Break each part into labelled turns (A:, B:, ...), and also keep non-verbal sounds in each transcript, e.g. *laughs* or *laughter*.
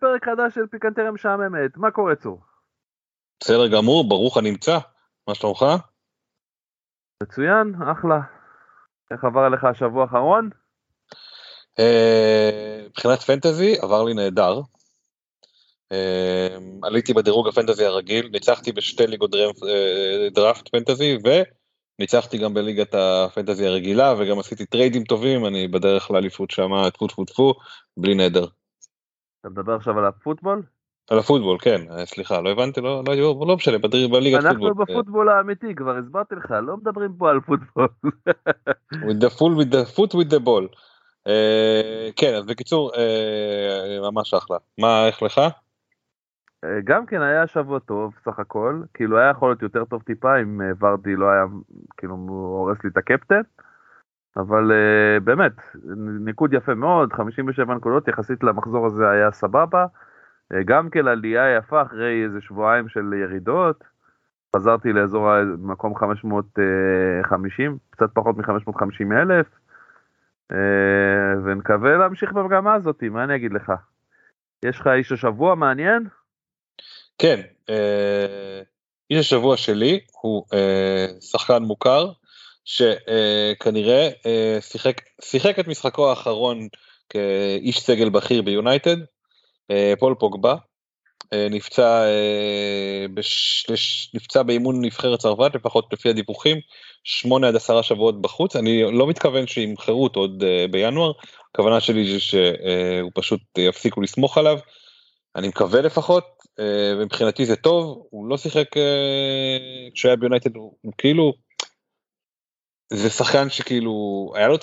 A: פרק חדש של פיקנטריה משעממת, מה קורה צור?
B: בסדר גמור, ברוך הנמצא, מה שלומך?
A: מצוין, אחלה. איך עבר עליך השבוע האחרון?
B: אה, מבחינת fantasy עבר לי נהדר. אה, עליתי בדירוג ה fantasy הרגיל, ניצחתי בשתי ליגות אה, draft fantasy וניצחתי גם בליגת ה fantasy הרגילה וגם עשיתי טריידים טובים, אני בדרך לאליפות שמה, טפו טפו טפו, בלי נדר.
A: אתה מדבר עכשיו על הפוטבול?
B: על הפוטבול, כן, אה, סליחה, לא הבנתי, לא, לא, לא, לא משנה, בליגת
A: פוטבול. אנחנו בפוטבול האמיתי, כבר הסברתי לך, לא מדברים פה על פוטבול. *laughs*
B: with the full, with the foot with the ball. Uh, כן, אז בקיצור, uh, ממש אחלה. מה, איך לך?
A: Uh, גם כן היה שבוע טוב סך הכל, כאילו היה יכול להיות יותר טוב טיפה אם ורדי לא היה, כאילו, הורס לי את הקפטן. אבל uh, באמת, ניקוד יפה מאוד, 57 נקודות, יחסית למחזור הזה היה סבבה. Uh, גם כן עלייה יפה אחרי איזה שבועיים של ירידות. חזרתי לאזור המקום 550, קצת פחות מ-550 אלף. Uh, ונקווה להמשיך במגמה הזאת, מה אני אגיד לך? יש לך איש השבוע מעניין?
B: כן, איש השבוע שלי הוא שחקן מוכר, שכנראה אה, שיחק, שיחק את משחקו האחרון כאיש סגל בכיר ביונייטד, אה, פול פוגבה, אה, נפצע, בש... נפצע באימון נבחרת צרפת, לפחות לפי הדיווחים, 8 עד 10 שבועות בחוץ, אני לא מתכוון שימכרו אותו עוד בינואר, הכוונה שלי זה שהוא פשוט יפסיקו לסמוך עליו, אני מקווה לפחות, ומבחינתי זה טוב, הוא לא שיחק כשהוא היה ביונייטד, הוא כאילו, זה שחקן שכאילו היה לו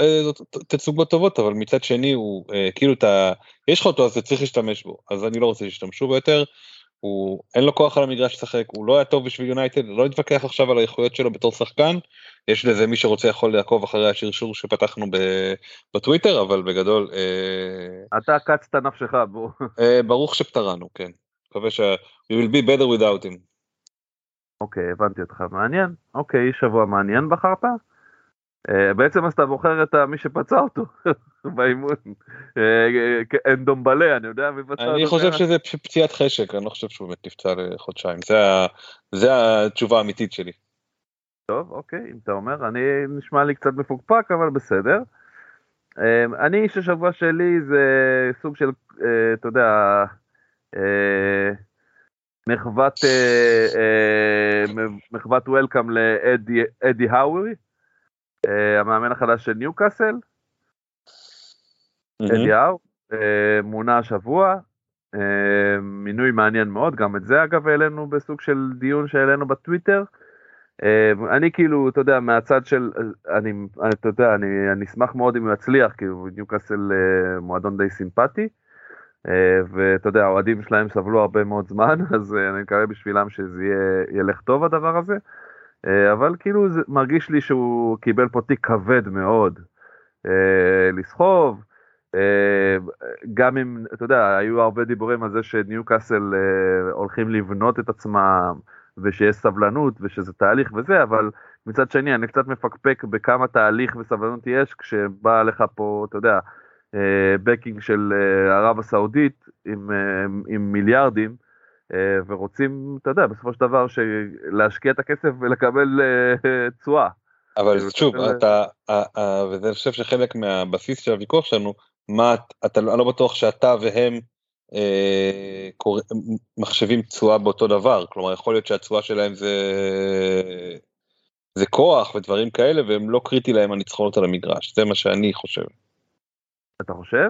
B: אה, תצוגות טובות אבל מצד שני הוא אה, כאילו אתה יש לך אותו אז אתה צריך להשתמש בו אז אני לא רוצה שישתמשו בו יותר. הוא אין לו כוח על המגרש לשחק הוא לא היה טוב בשביל יונייטד לא נתווכח עכשיו על האיכויות שלו בתור שחקן יש לזה מי שרוצה יכול לעקוב אחרי השרשור שפתחנו בטוויטר אבל בגדול
A: אה, אתה קצת נפשך בו
B: ברוך שפטרנו כן מקווה ש- we will be better without him.
A: אוקיי, הבנתי אותך, מעניין. אוקיי, שבוע מעניין בחרת? Uh, בעצם אז אתה בוחר את מי שפצע אותו *laughs* באימון. אה, אין דומבלה, אני יודע מי פצע אותו.
B: אני חושב שזה פציעת חשק, אני לא חושב שהוא באמת נפצע לחודשיים. זה התשובה האמיתית שלי.
A: טוב, אוקיי, אם אתה אומר, אני נשמע לי קצת מפוקפק, אבל בסדר. אני, איש השבוע שלי זה סוג של, אתה יודע, מחוות אה, אה, מחוות וולקאם לאדי האווי, אה, המאמן החדש של ניוקאסל, אדי האו, מונה השבוע, מינוי מעניין מאוד, גם את זה אגב העלינו בסוג של דיון שהעלינו בטוויטר. אני כאילו, אתה יודע, מהצד של, אני, אתה יודע, אני, אני אשמח מאוד אם הוא יצליח, כאילו ניוקאסל מועדון די סימפטי. אה, ואתה יודע, האוהדים שלהם סבלו הרבה מאוד זמן, *laughs* אז אה, אני מקווה בשבילם שזה יהיה, ילך טוב הדבר הזה. אה, אבל כאילו זה מרגיש לי שהוא קיבל פה תיק כבד מאוד לסחוב. גם אם, אתה יודע, היו הרבה דיבורים על זה שניוקאסל הולכים לבנות את עצמם, ושיש סבלנות, ושזה תהליך וזה, אבל מצד שני, אני קצת מפקפק בכמה תהליך וסבלנות יש כשבא לך פה, אתה יודע, בקינג של ערב הסעודית עם, עם מיליארדים, ורוצים, אתה יודע, בסופו של דבר, להשקיע את הכסף ולקבל תשואה.
B: אבל שוב, אתה, וזה אני חושב שחלק מהבסיס של הוויכוח שלנו, מה אתה לא, לא בטוח שאתה והם אה, קור... מחשבים תשואה באותו דבר כלומר יכול להיות שהתשואה שלהם זה זה כוח ודברים כאלה והם לא קריטי להם הניצחונות על המגרש זה מה שאני חושב.
A: אתה חושב?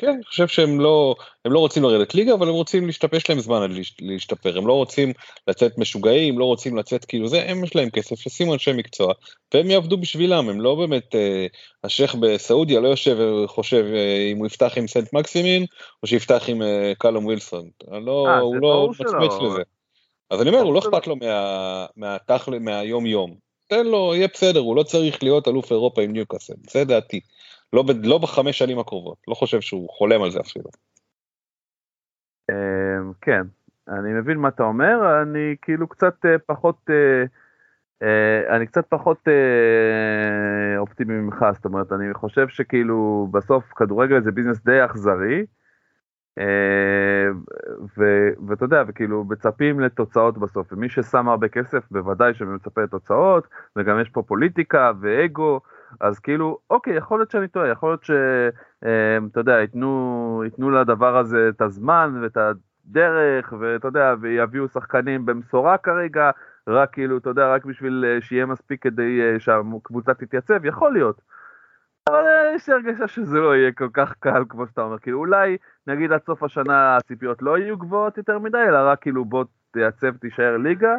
B: כן, אני חושב שהם לא, הם לא רוצים לרדת ליגה, אבל הם רוצים להשתפר, יש להם זמן להשתפר, הם לא רוצים לצאת משוגעים, לא רוצים לצאת כאילו זה, הם יש להם כסף, שימו אנשי מקצוע, והם יעבדו בשבילם, הם לא באמת, אה, השייח בסעודיה לא יושב וחושב אה, אם הוא יפתח עם סנט מקסימין, או שיפתח עם אה, קלום ווילסון, לא, 아, הוא לא מצמץ לזה. אז אני אומר, הוא לא אכפת לו מה, מהתכל, מהיום יום, תן לו, יהיה בסדר, הוא לא צריך להיות אלוף אירופה עם ניוקאסל, זה דעתי. לא, ב, לא בחמש שנים הקרובות, לא חושב שהוא חולם על זה אפילו.
A: אמ, כן, אני מבין מה אתה אומר, אני כאילו קצת אה, פחות, אה, אה, אני קצת פחות אופטימי ממך, זאת אומרת, אני חושב שכאילו בסוף כדורגל זה ביזנס די אכזרי, ואתה יודע, וכאילו מצפים לתוצאות בסוף, ומי ששם הרבה כסף בוודאי שמצפה לתוצאות, וגם יש פה פוליטיקה ואגו, אז כאילו, אוקיי, יכול להיות שאני טועה, יכול להיות שאתה יודע, ייתנו, ייתנו לדבר הזה את הזמן ואת הדרך, ואתה יודע, ויביאו שחקנים במשורה כרגע, רק כאילו, אתה יודע, רק בשביל אה, שיהיה מספיק כדי אה, שהקבוצה תתייצב, יכול להיות. אבל אה, יש לי הרגשה שזה לא יהיה כל כך קל כמו שאתה אומר, כאילו אולי נגיד עד סוף השנה הציפיות לא יהיו גבוהות יותר מדי, אלא רק כאילו בוא תייצב, תישאר ליגה.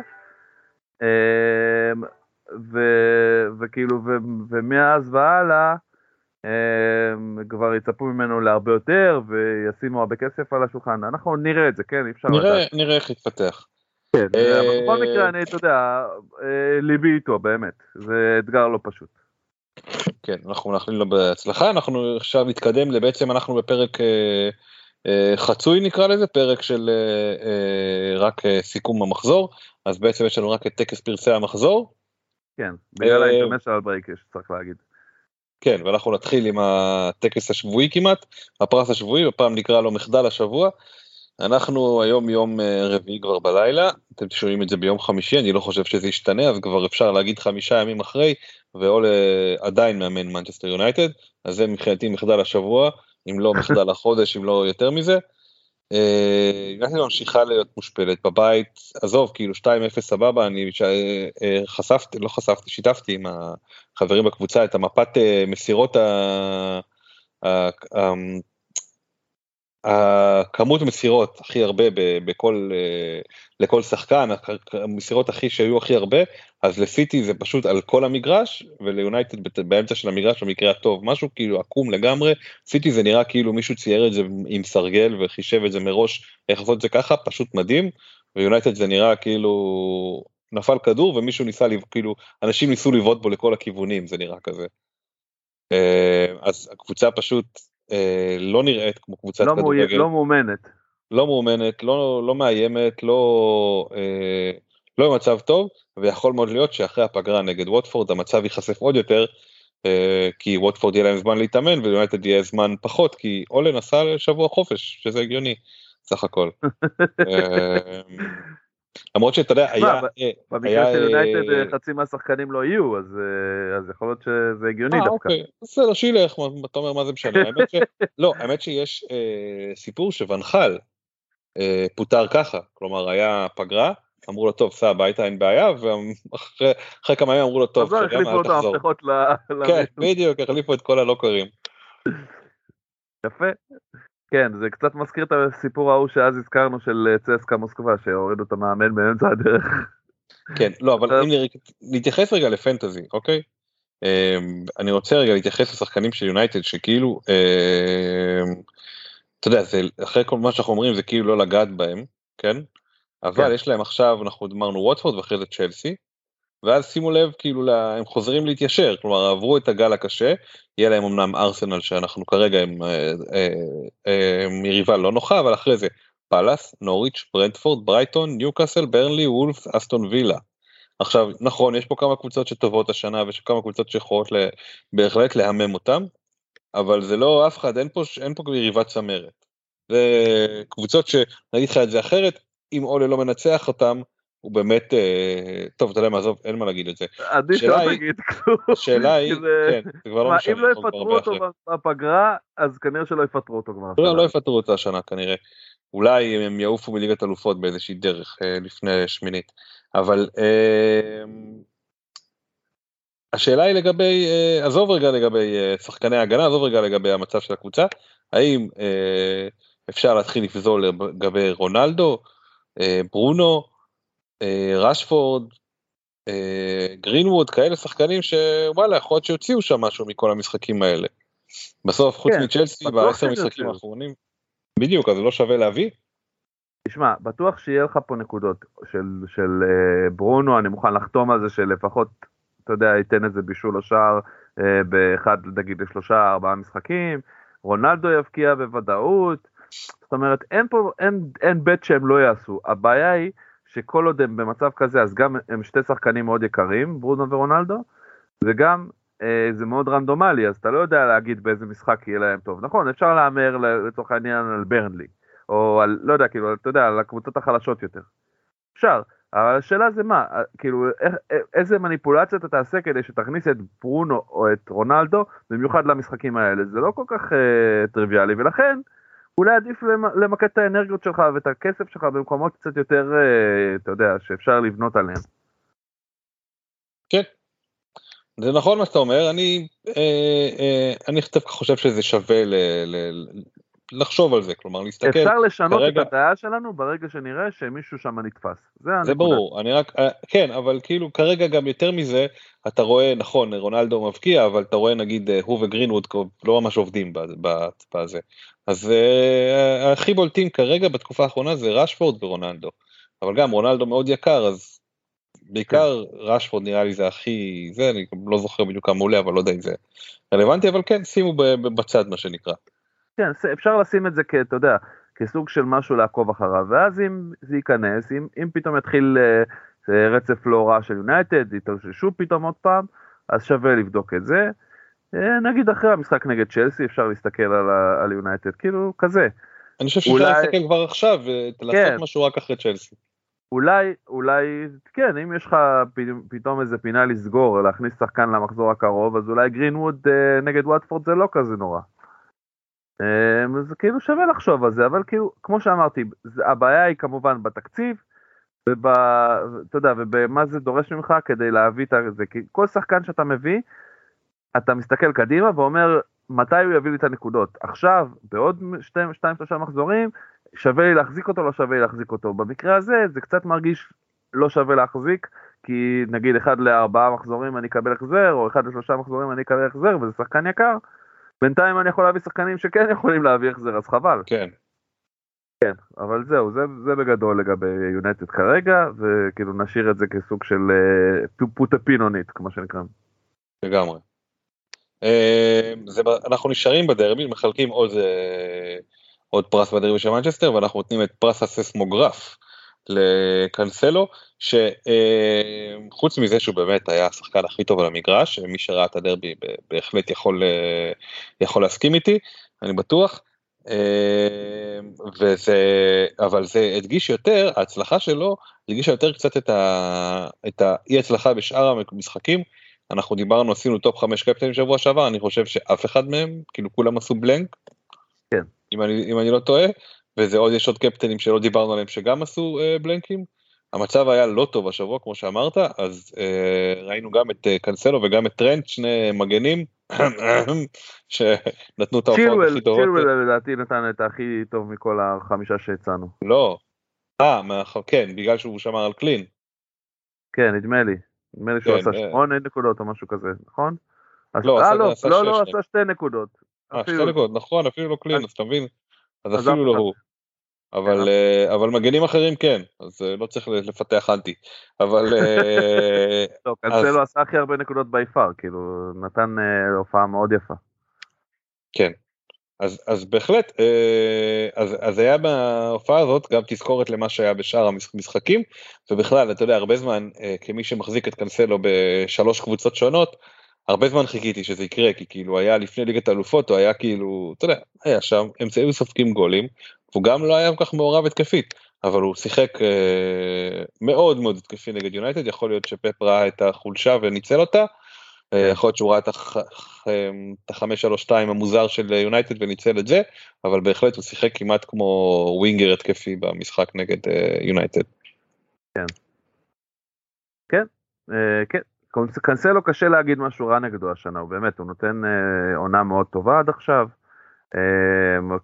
A: אמ, ו- וכאילו, ו- ומאז והלאה, הם כבר יצפו ממנו להרבה יותר וישימו הרבה כסף על השולחן. אנחנו נראה את זה, כן? אי אפשר
B: נראה, לדעת. נראה איך יתפתח.
A: כן, אה, אבל בכל מקרה, אני, אתה יודע, אה, ליבי איתו, באמת. זה אתגר לא פשוט.
B: כן, אנחנו מאחלים לו בהצלחה, אנחנו עכשיו נתקדם לבעצם אנחנו בפרק אה, אה, חצוי נקרא לזה, פרק של אה, אה, רק אה, סיכום המחזור, אז בעצם יש לנו רק את טקס פרסי המחזור,
A: כן, בגלל ה international break יש, צריך להגיד.
B: כן, ואנחנו נתחיל עם הטקס השבועי כמעט, הפרס השבועי, הפעם נקרא לו מחדל השבוע. אנחנו היום יום אה, רביעי כבר בלילה, אתם שומעים את זה ביום חמישי, אני לא חושב שזה ישתנה, אז כבר אפשר להגיד חמישה ימים אחרי, ואול עדיין מאמן מנצ'סטר יונייטד, אז זה מבחינתי מחדל השבוע, אם לא מחדל *laughs* החודש, אם לא יותר מזה. יונייטד אה, ממשיכה להיות מושפלת בבית, עזוב, כאילו 2-0 סבבה, אני אה, חשפתי, לא חשפתי, שיתפתי עם החברים בקבוצה את המפת אה, מסירות הכמות מסירות הכי הרבה בכל אה, לכל שחקן המסירות הכי שהיו הכי הרבה אז לסיטי זה פשוט על כל המגרש וליונייטד באמצע של המגרש במקרה הטוב משהו כאילו עקום לגמרי סיטי זה נראה כאילו מישהו צייר את זה עם סרגל וחישב את זה מראש איך לעשות את זה ככה פשוט מדהים ויונייטד זה נראה כאילו נפל כדור ומישהו ניסה כאילו אנשים ניסו לבעוט בו לכל הכיוונים זה נראה כזה. אה, אז הקבוצה פשוט לא נראית כמו קבוצת
A: לא כדורגל. לא מאומנת.
B: לא מאומנת, לא, לא מאיימת, לא, אה, לא במצב טוב, ויכול מאוד להיות שאחרי הפגרה נגד ווטפורד המצב ייחשף עוד יותר, אה, כי ווטפורד יהיה להם זמן להתאמן וליונטד יהיה זמן פחות, כי אולן עשה שבוע חופש, שזה הגיוני, סך הכל. *laughs* אה, למרות שאתה יודע, היה...
A: אה, במקרה של יונייטד אה, חצי מהשחקנים לא יהיו, אז אה, יכול להיות שזה הגיוני דווקא. אוקיי,
B: בסדר, שילך, אתה אומר מה זה משנה. *laughs* לא, האמת שיש סיפור שוונחל פוטר ככה, כלומר היה פגרה, אמרו לו טוב סע הביתה אין בעיה ואחרי כמה ימים אמרו לו טוב,
A: אז החליפו את המפתחות ל...
B: כן, בדיוק, החליפו את כל הלוקרים. *laughs*
A: יפה. כן, זה קצת מזכיר את הסיפור ההוא שאז הזכרנו של אה, צסקה מוסקבה, שהורידו את המאמן באמצע הדרך.
B: כן, לא, אבל אם נתייחס רגע לפנטזי, אוקיי? אמ, אני רוצה רגע להתייחס לשחקנים של יונייטד שכאילו, אמ, אתה יודע, אחרי כל מה שאנחנו אומרים זה כאילו לא לגעת בהם, כן? אבל כן. יש להם עכשיו, אנחנו אמרנו ווטפורד ואחרי זה צ'לסי, ואז שימו לב כאילו לה, הם חוזרים להתיישר כלומר עברו את הגל הקשה יהיה להם אמנם ארסנל שאנחנו כרגע עם אה, אה, אה, יריבה לא נוחה אבל אחרי זה פאלאס נוריץ' ברנדפורד ברייטון ניוקאסל ברנלי וולף אסטון וילה. עכשיו נכון יש פה כמה קבוצות שטובות השנה ויש כמה קבוצות שיכולות בהחלט להמם אותם אבל זה לא אף אחד אין פה אין פה יריבת צמרת. זה קבוצות שנגיד לך את זה אחרת אם אולה לא מנצח אותם הוא באמת אה, טוב אתה יודע מה עזוב אין מה להגיד את זה.
A: עדיף שלא תגיד כלום.
B: השאלה היא, כן, זה כבר לא משנה.
A: אם לא יפטרו אותו בפגרה אז כנראה שלא יפטרו אותו כבר.
B: לא, לא יפטרו אותו השנה כנראה. אולי הם יעופו מליגת אלופות באיזושהי דרך אה, לפני שמינית. אבל אה, השאלה היא לגבי, עזוב רגע לגבי שחקני ההגנה, עזוב רגע לגבי המצב של הקבוצה, האם אפשר להתחיל לפזול לגבי רונלדו, ברונו, רשפורד, אה, גרינווד, כאלה שחקנים שוואלה יכול להיות שיוציאו שם משהו מכל המשחקים האלה. בסוף חוץ כן, מצ'לסי בעשר משחקים האחרונים, בדיוק אז זה לא שווה להביא.
A: תשמע, בטוח שיהיה לך פה נקודות של, של uh, ברונו, אני מוכן לחתום על זה שלפחות, אתה יודע, ייתן איזה בישול או שער uh, באחד, נגיד, לשלושה, ארבעה משחקים, רונלדו יבקיע בוודאות, זאת אומרת, אין פה, אין, אין בית שהם לא יעשו, הבעיה היא שכל עוד הם במצב כזה, אז גם הם שתי שחקנים מאוד יקרים, ברונו ורונלדו, וגם אה, זה מאוד רנדומלי, אז אתה לא יודע להגיד באיזה משחק יהיה להם טוב. נכון, אפשר להמר לצורך העניין על ברנלי, או על, לא יודע, כאילו, אתה יודע, על הקבוצות החלשות יותר. אפשר, אבל השאלה זה מה, אה, כאילו, איך, אה, איזה מניפולציה אתה תעשה כדי שתכניס את ברונו או את רונלדו, במיוחד למשחקים האלה, זה לא כל כך אה, טריוויאלי, ולכן, אולי עדיף למקד את האנרגיות שלך ואת הכסף שלך במקומות קצת יותר, אה, אתה יודע, שאפשר לבנות עליהם.
B: כן, זה נכון מה שאתה אומר, אני, אה, אה, אני דווקא חושב שזה שווה ל, ל, לחשוב על זה, כלומר להסתכל.
A: אפשר לשנות כרגע... את הדעה שלנו ברגע שנראה שמישהו שם נתפס.
B: זה, זה ברור, אני רק, אה, כן, אבל כאילו כרגע גם יותר מזה, אתה רואה, נכון, רונלדו מבקיע, אבל אתה רואה נגיד אה, הוא וגרינווד לא ממש עובדים בזה. אז uh, הכי בולטים כרגע בתקופה האחרונה זה רשפורד ורונלדו. אבל גם רונלדו מאוד יקר, אז בעיקר. רשפורד נראה לי זה הכי, זה, אני לא זוכר בדיוק כמה עולה, אבל לא יודע אם זה רלוונטי, אבל כן, שימו בצד מה שנקרא.
A: כן, אפשר לשים את זה כ... אתה יודע, כסוג של משהו לעקוב אחריו, ואז אם זה ייכנס, אם, אם פתאום יתחיל uh, רצף לא רע של יונייטד, יתאוששו פתאום עוד פעם, אז שווה לבדוק את זה. Uh, נגיד אחרי המשחק נגד צ'לסי אפשר להסתכל על יונייטד, כאילו כזה.
B: אני חושב שאפשר אולי... להסתכל כבר עכשיו ולעשות כן. משהו רק אחרי צ'לסי.
A: אולי, אולי, כן, אם יש לך פתאום איזה פינה לסגור, להכניס שחקן למחזור הקרוב, אז אולי גרינווד אה, נגד וואטפורד זה לא כזה נורא. אמ, אז כאילו שווה לחשוב על זה, אבל כאילו, כמו שאמרתי, הבעיה היא כמובן בתקציב, וב... אתה יודע, ובמה זה דורש ממך כדי להביא את זה, כי כל שחקן שאתה מביא, אתה מסתכל קדימה ואומר, מתי הוא יביא לי את הנקודות? עכשיו, בעוד 2-3 מחזורים, שווה לי להחזיק אותו, לא שווה לי להחזיק אותו. במקרה הזה, זה קצת מרגיש לא שווה להחזיק, כי נגיד אחד לארבעה מחזורים אני אקבל החזר, או אחד לשלושה מחזורים אני אקבל החזר, וזה שחקן יקר, בינתיים אני יכול להביא שחקנים שכן *laughs* יכולים להביא החזר, אז חבל.
B: כן.
A: כן, אבל זהו, זה, זה בגדול לגבי יונטד כרגע, וכאילו נשאיר את זה כסוג של on it, כמו שנקרא.
B: לגמרי. Uh, זה, אנחנו נשארים בדרבי, מחלקים עוד, uh, עוד פרס בדרבי של מנצ'סטר, ואנחנו נותנים את פרס הססמוגרף לקנסלו, שחוץ מזה שהוא באמת היה השחקן הכי טוב על המגרש, מי שראה את הדרבי בהחלט יכול, אה, יכול להסכים איתי, אני בטוח. אה, וזה, אבל זה הדגיש יותר, ההצלחה שלו הדגישה יותר קצת את, ה, את האי הצלחה בשאר המשחקים. אנחנו דיברנו, עשינו top 5 קפטנים שבוע שעבר, אני חושב שאף אחד מהם, כאילו כולם עשו blank.
A: כן.
B: אם אני, אם אני לא טועה, וזה עוד, יש עוד קפטנים שלא דיברנו עליהם שגם עשו אה, בלנקים. המצב היה לא טוב השבוע כמו שאמרת אז אה, ראינו גם את אה, קנסלו וגם את טרנט שני מגנים *clears throat* שנתנו את ההופעות הכי טובות.
A: צ'ילואל לדעתי נתן את הכי טוב מכל החמישה שהצענו.
B: לא. אה, כן בגלל שהוא שמר על קלין.
A: כן נדמה לי. נדמה לי שהוא כן, עשה אה. שמונה נקודות או משהו כזה נכון?
B: לא,
A: אה, לא, לא, לא, עשה שתי נקודות.
B: אה, שתי נקודות, נכון, אפילו לא קלין, אז אתה מבין? אז אפילו לא הוא. אבל, אה, אבל מגנים אחרים כן, אז אה, לא צריך לפתח אנטי. אבל... אה, *laughs*
A: לא, קנסלו עשה הכי הרבה נקודות ביפר, כאילו, נתן הופעה מאוד יפה.
B: כן, אז, אז בהחלט, אז, אז היה בהופעה הזאת גם תזכורת למה שהיה בשאר המשחקים, ובכלל, אתה יודע, הרבה זמן, כמי שמחזיק את קנסלו בשלוש קבוצות שונות, הרבה זמן חיכיתי שזה יקרה, כי כאילו היה לפני ליגת האלופות, הוא היה כאילו, אתה יודע, היה שם, אמצעים מספקים גולים, הוא גם לא היה כל כך מעורב התקפית, אבל הוא שיחק אה, מאוד מאוד התקפי נגד יונייטד, יכול להיות שפפ ראה את החולשה וניצל אותה, אה. יכול להיות שהוא ראה את ה-532 המוזר של יונייטד וניצל את זה, אבל בהחלט הוא שיחק כמעט כמו ווינגר התקפי במשחק נגד יונייטד.
A: כן. כן, אה, כן. קנסלו קשה להגיד משהו רע נגדו השנה, הוא באמת, הוא נותן אה, עונה מאוד טובה עד עכשיו. אה,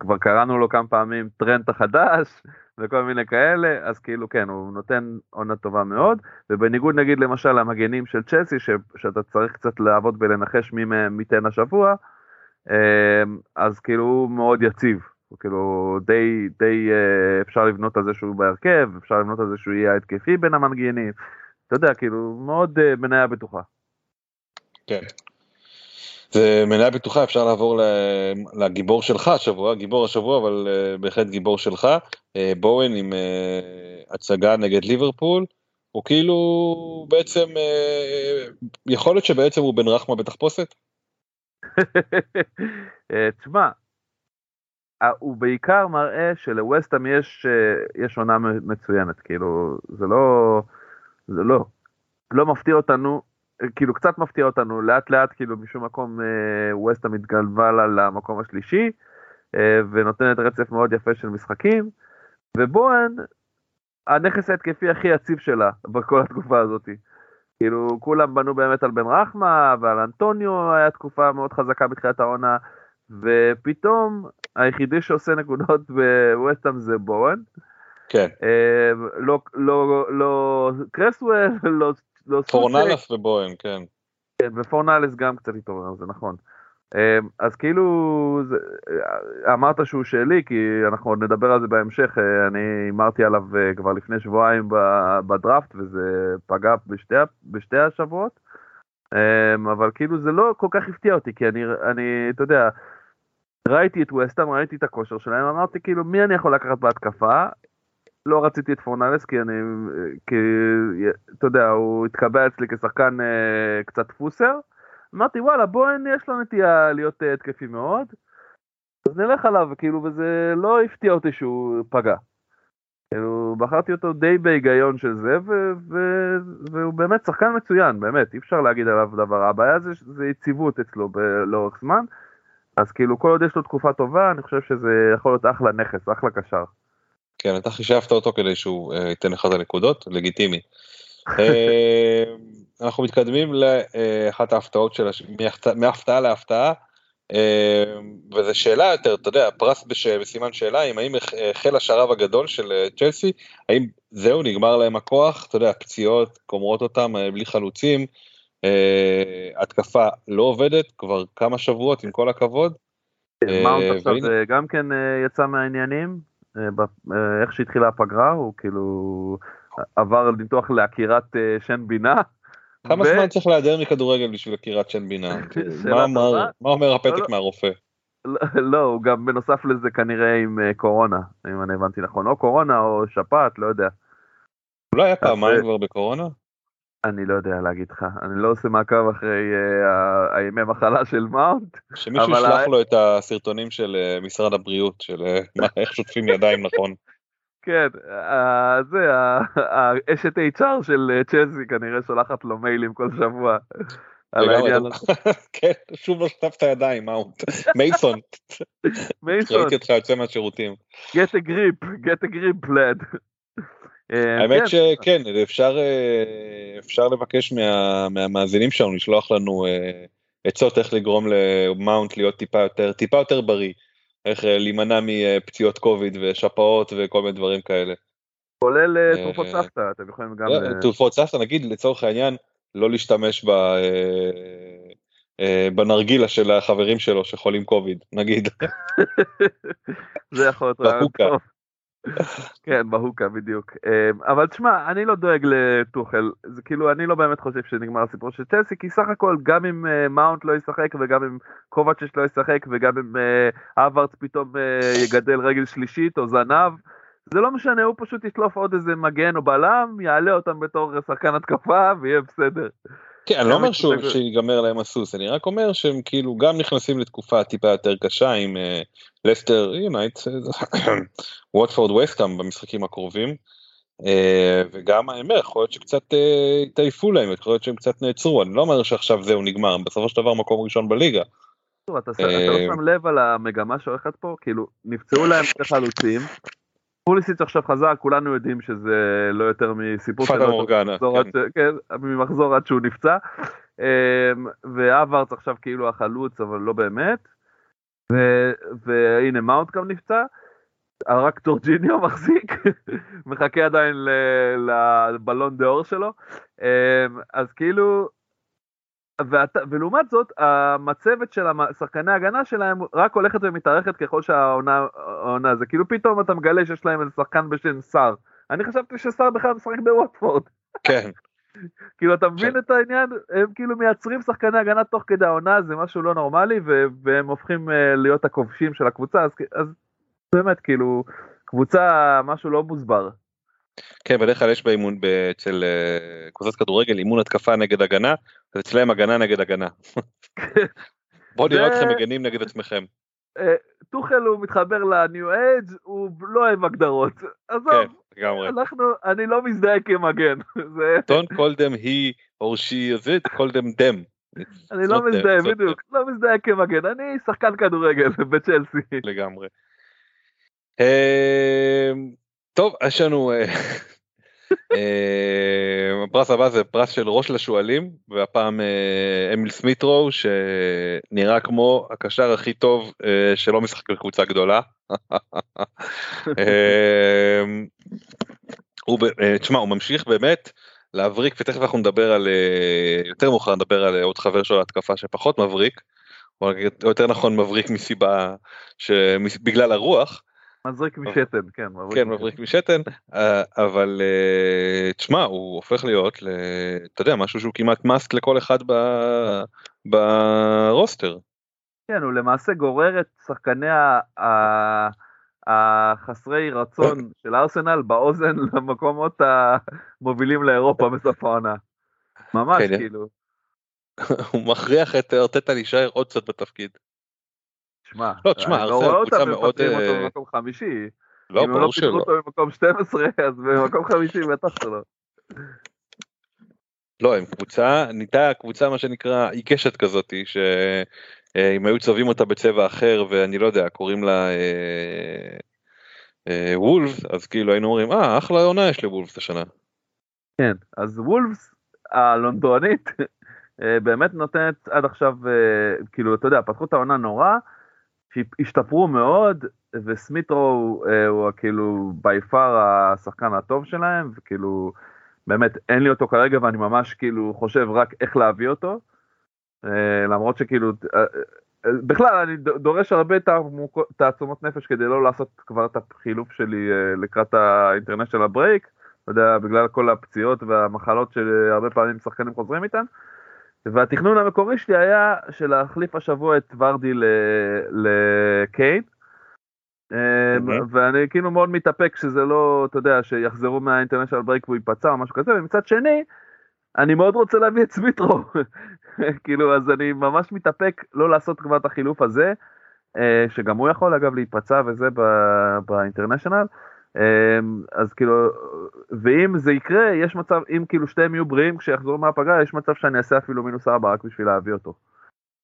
A: כבר קראנו לו כמה פעמים טרנט החדש וכל מיני כאלה, אז כאילו כן, הוא נותן עונה טובה מאוד, ובניגוד נגיד למשל למגנים של צ'לסי, ש, שאתה צריך קצת לעבוד ולנחש מי מהם ייתן השבוע, אה, אז כאילו הוא מאוד יציב, הוא כאילו די, די אה, אפשר לבנות על זה שהוא בהרכב, אפשר לבנות על זה שהוא יהיה התקפי בין המנגינים, אתה יודע, כאילו מאוד מניה בטוחה.
B: כן. זה מניה בטוחה אפשר לעבור לגיבור שלך השבוע גיבור השבוע אבל אה, בהחלט גיבור שלך. אה, בואן עם אה, הצגה נגד ליברפול. הוא כאילו בעצם יכול להיות שבעצם הוא בן רחמה בתחפושת. *laughs*
A: תשמע הוא בעיקר מראה שלווסטאם יש יש עונה מצוינת כאילו זה לא זה לא לא מפתיע אותנו כאילו קצת מפתיע אותנו לאט לאט כאילו משום מקום אה, ווסטה מתגלבה לה למקום השלישי אה, ונותנת רצף מאוד יפה של משחקים ובואן הנכס ההתקפי הכי יציב שלה בכל התקופה הזאת. כאילו כולם בנו באמת על בן רחמה ועל אנטוניו היה תקופה מאוד חזקה בתחילת העונה ופתאום היחידי שעושה נקודות בווסטאם זה בואן.
B: כן.
A: אה, לא, לא, לא קרסוול, לא
B: לא פורנלס ובוהם, כן.
A: כן, ופורנלס גם קצת התעורר, זה נכון. אמ, אז כאילו, זה, אמרת שהוא שלי, כי אנחנו עוד נדבר על זה בהמשך, אה, אני הימרתי עליו אה, כבר לפני שבועיים בדראפט, וזה פגע בשתי, בשתי השבועות, אמ, אבל כאילו זה לא כל כך הפתיע אותי, כי אני, אני אתה יודע, ראיתי את ווסטהאם, ראיתי את הכושר שלהם, אמרתי כאילו, מי אני יכול לקחת בהתקפה? לא רציתי את פורנלס כי אני, כי אתה יודע, הוא התקבע אצלי כשחקן אה, קצת פוסר. אמרתי וואלה בוא יש לו נטייה להיות אה, התקפי מאוד. אז נלך עליו כאילו וזה לא הפתיע אותי שהוא פגע. כאילו בחרתי אותו די בהיגיון של זה ו- ו- והוא באמת שחקן מצוין באמת אי אפשר להגיד עליו דבר הבעיה זה, זה יציבות אצלו ב- לאורך זמן אז כאילו כל עוד יש לו תקופה טובה אני חושב שזה יכול להיות אחלה נכס אחלה קשר.
B: כן, אתה חישבת אותו כדי שהוא uh, ייתן לך את הנקודות, לגיטימי. uh, אנחנו מתקדמים לאחת ההפתעות של, הש... מהפתעה להפתעה, וזו שאלה יותר, אתה יודע, פרס בש... בסימן שאלה, אם האם החל השרב הגדול של צ'לסי, האם זהו, נגמר להם הכוח, אתה יודע, פציעות קומרות אותם בלי חלוצים, התקפה לא עובדת כבר כמה שבועות, עם כל הכבוד.
A: מאונט עכשיו גם כן יצא מהעניינים? אה, אה, איך שהתחילה הפגרה הוא כאילו עבר ניתוח לעקירת אה, שן בינה.
B: כמה זמן צריך להיעדר מכדורגל בשביל עקירת שן בינה? *laughs* מה אומר הפתק לא, לא. מהרופא?
A: לא, הוא גם בנוסף לזה כנראה עם קורונה, אם אני הבנתי נכון, או קורונה או שפעת, לא יודע.
B: אולי היה פעמיים כבר בקורונה?
A: אני לא יודע להגיד לך, אני לא עושה מעקב אחרי uh, הימי מחלה של מאונט.
B: שמישהו ישלח לו את הסרטונים של uh, משרד הבריאות, של uh, מה, איך שוטפים ידיים נכון.
A: כן, uh, זה, האשת HR של צ'לסי כנראה שולחת לו מיילים כל שבוע. *laughs*
B: כן, שוב לא שטפת ידיים, מאונט. מייסון. *laughs* מייסון. ראיתי אותך יוצא מהשירותים.
A: get a grip, get a grip lad.
B: אה, האמת כן. שכן, אפשר, אה, אפשר לבקש מה, מהמאזינים שלנו לשלוח לנו אה, עצות איך לגרום למאונט להיות טיפה יותר, טיפה יותר בריא, איך להימנע מפציעות קוביד ושפעות וכל מיני דברים כאלה.
A: כולל תרופות סבתא, אתם יכולים גם...
B: תרופות סבתא, נגיד לצורך העניין, לא להשתמש ב... בנרגילה של החברים שלו שחולים קוביד, נגיד. *laughs*
A: זה יכול להיות רעיון טוב. כן, בהוקה בדיוק. אמ, אבל תשמע, אני לא דואג לטוחל, זה כאילו, אני לא באמת חושב שנגמר הסיפור של צ'לסי, כי סך הכל, גם אם אה, מאונט לא ישחק, וגם אם קובצ'ש לא ישחק, וגם אם אברץ פתאום יגדל רגל שלישית או זנב, זה לא משנה, הוא פשוט ישלוף עוד איזה מגן או בלם, יעלה אותם בתור שחקן התקפה, ויהיה בסדר.
B: כן, אני לא אומר שיגמר להם הסוס, אני רק אומר שהם כאילו גם נכנסים לתקופה טיפה יותר קשה עם לסטר יונייט, ווטפורד וסטאם במשחקים הקרובים, uh, וגם האמר, יכול להיות שקצת uh, התעייפו להם, יכול להיות שהם קצת נעצרו, אני לא אומר שעכשיו זהו נגמר, בסופו של דבר מקום ראשון בליגה.
A: אתה לא שם לב על המגמה שהולכת פה, כאילו נפצעו להם שתי חלוצים, פוליסיץ' עכשיו חזר, כולנו יודעים שזה לא יותר מסיפור
B: שלו,
A: כן. כן, ממחזור עד שהוא נפצע, אמ, והאברץ עכשיו כאילו החלוץ, אבל לא באמת, והנה מאונט גם נפצע, רק ז'ורג'יניו מחזיק, *laughs* מחכה עדיין לבלון דה אור שלו, אמ, אז כאילו, ואת, ולעומת זאת, המצבת של שחקני ההגנה שלהם רק הולכת ומתארכת ככל שהעונה, זה כאילו פתאום אתה מגלה שיש להם איזה שחקן בשם סער. אני חשבתי שסער בכלל משחק בווטפורד.
B: כן. *laughs*
A: כאילו אתה מבין את העניין? הם כאילו מייצרים שחקני הגנה תוך כדי העונה, זה משהו לא נורמלי, והם הופכים אה, להיות הכובשים של הקבוצה, אז, אז באמת כאילו, קבוצה משהו לא מוסבר.
B: כן, בדרך כלל יש באימון אצל אה, קבוצת כדורגל אימון התקפה נגד הגנה, ואצלם הגנה נגד הגנה. *laughs* בואו נראה אתכם מגנים נגד עצמכם.
A: אה, טוחל הוא מתחבר לניו אייג' הוא לא אוהב הגדרות. עזוב, כן, לגמרי. אנחנו, אני לא מזדהה כמגן.
B: Don't call them he or she is it, call them them.
A: אני לא מזדהה, בדיוק, לא מזדהה כמגן, אני שחקן כדורגל *laughs* בצ'לסי.
B: לגמרי. טוב, יש לנו... אה, *laughs* אה, הפרס הבא זה פרס של ראש לשועלים, והפעם אה, אמיל סמיטרו, שנראה כמו הקשר הכי טוב שלא משחק בקבוצה גדולה. *laughs* הוא, תשמע, הוא ממשיך באמת להבריק, ותכף אנחנו נדבר על, יותר מאוחר נדבר על עוד חבר שלו להתקפה שפחות מבריק, או יותר נכון מבריק מסיבה, בגלל הרוח.
A: מזריק משתן, כן.
B: כן, מבריק משתן, אה, אבל אה, תשמע, הוא הופך להיות, אתה יודע, משהו שהוא כמעט מאסק לכל אחד ברוסטר.
A: כן, הוא למעשה גורר את שחקני החסרי רצון של ארסנל באוזן *laughs* למקומות המובילים לאירופה בסוף העונה. ממש כן, כאילו. *laughs*
B: הוא מכריח את ארטטה להישאר עוד קצת בתפקיד.
A: שמע,
B: לא, תשמע, ארסנל קבוצה מאוד...
A: אם אותו אה, במקום חמישי.
B: לא, ברור שלא. אם
A: לא פיתחו אותו במקום 12, אז במקום חמישי בטח שלא.
B: לא, הם קבוצה, נהייתה קבוצה מה שנקרא עיקשת כזאתי, שאם היו צובעים אותה בצבע אחר ואני לא יודע, קוראים לה אה, אה, וולפס, אז כאילו היינו אומרים, אה, אחלה עונה יש לוולפס השנה.
A: כן, אז וולפס הלונדונית באמת נותנת עד עכשיו, כאילו, אתה יודע, פתחו את העונה נורא, והשתפרו מאוד, ומיטרו אה, הוא כאילו by far השחקן הטוב שלהם, וכאילו, באמת אין לי אותו כרגע ואני ממש כאילו חושב רק איך להביא אותו, אה, למרות שכאילו, אה, בכלל אני דורש הרבה תעצומות נפש כדי לא לעשות כבר את החילוף שלי לקראת ה international break, אתה יודע, בגלל כל הפציעות והמחלות שהרבה פעמים שחקנים חוזרים איתן. והתכנון המקורי שלי היה של להחליף השבוע את וארדי לקיין. אמ, ואני כאילו מאוד מתאפק שזה לא, אתה יודע, שיחזרו מה international break והוא ייפצע או משהו כזה, ומצד שני, אני מאוד רוצה להביא את מיטרו. *laughs* כאילו, אז אני ממש מתאפק לא לעשות כבר את החילוף הזה, אה, שגם הוא יכול אגב להיפצע וזה באינטרנשיונל. אמ, אז כאילו, ואם זה יקרה, יש מצב, אם כאילו שתיהם יהיו בריאים כשיחזרו מהפגרה, יש מצב שאני אעשה אפילו מינוס ארבע רק בשביל להביא אותו.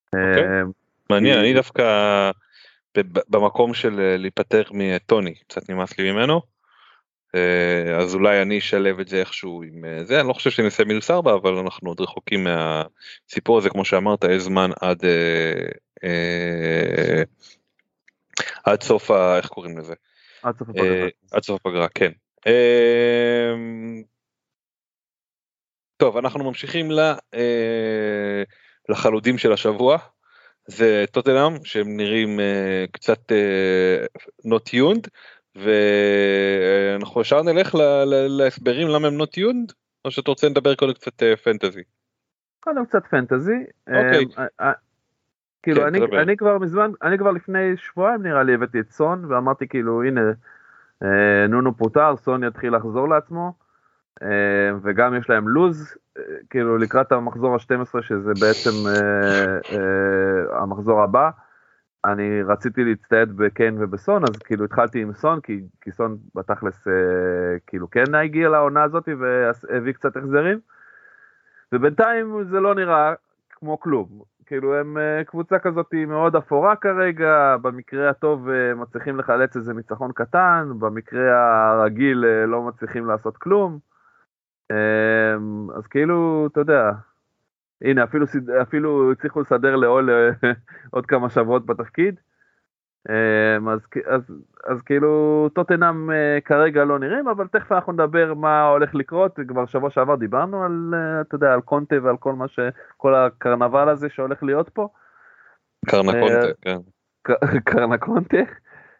B: אוקיי. אמ, מעניין, אני דווקא במקום של אה, להיפטר מטוני, קצת נמאס לי ממנו. אה, אז אולי אני אשלב את זה איכשהו עם אה, זה, אני לא חושב שאני אעשה מינוס ארבע, אבל אנחנו עוד רחוקים מהסיפור הזה, כמו שאמרת, יש זמן עד... עד סוף ה... איך קוראים לזה?
A: עד סוף הפגרה. אה,
B: עד סוף הפגרה, כן. אמ, טוב, אנחנו ממשיכים אה, לחלודים של השבוע. זה טוטנאם שהם נראים uh, קצת uh, not tuned ואנחנו ישר נלך ל- ל- להסברים למה הם נוט יונד, או שאתה רוצה לדבר קודם קצת פנטזי.
A: קודם קצת פנטזי.
B: אוקיי.
A: אה, אה, כאילו
B: כן,
A: אני. אני כבר מזמן, אני כבר לפני שבועיים נראה לי הבאתי את סון ואמרתי כאילו הנה אה, נונו פוטר, סון יתחיל לחזור לעצמו אה, וגם יש להם לוז אה, כאילו לקראת המחזור ה-12 שזה בעצם אה, אה, המחזור הבא. אני רציתי להצטייד בקיין ובסון אז כאילו התחלתי עם סון כי, כי סון בתכלס אה, כאילו כן הגיע לעונה הזאת והביא קצת החזרים. ובינתיים זה לא נראה כמו כלום. כאילו הם אה, קבוצה כזאת מאוד אפורה כרגע, במקרה הטוב אה, מצליחים לחלץ איזה ניצחון קטן, במקרה הרגיל אה, לא מצליחים לעשות כלום. אה, אז כאילו, אתה יודע, הנה אפילו, אפילו הצליחו לסדר לאול *laughs* עוד כמה שבועות בתפקיד. אה, אז, אז, אז כאילו טוטנאם אה, כרגע לא נראים, אבל תכף אנחנו נדבר מה הולך לקרות, כבר שבוע שעבר דיברנו על, אה, אתה יודע, על קונטה ועל כל מה ש... כל הקרנבל הזה שהולך להיות פה,
B: קרנה
A: אה,
B: כן.
A: ק- *laughs* קרנה קונטה,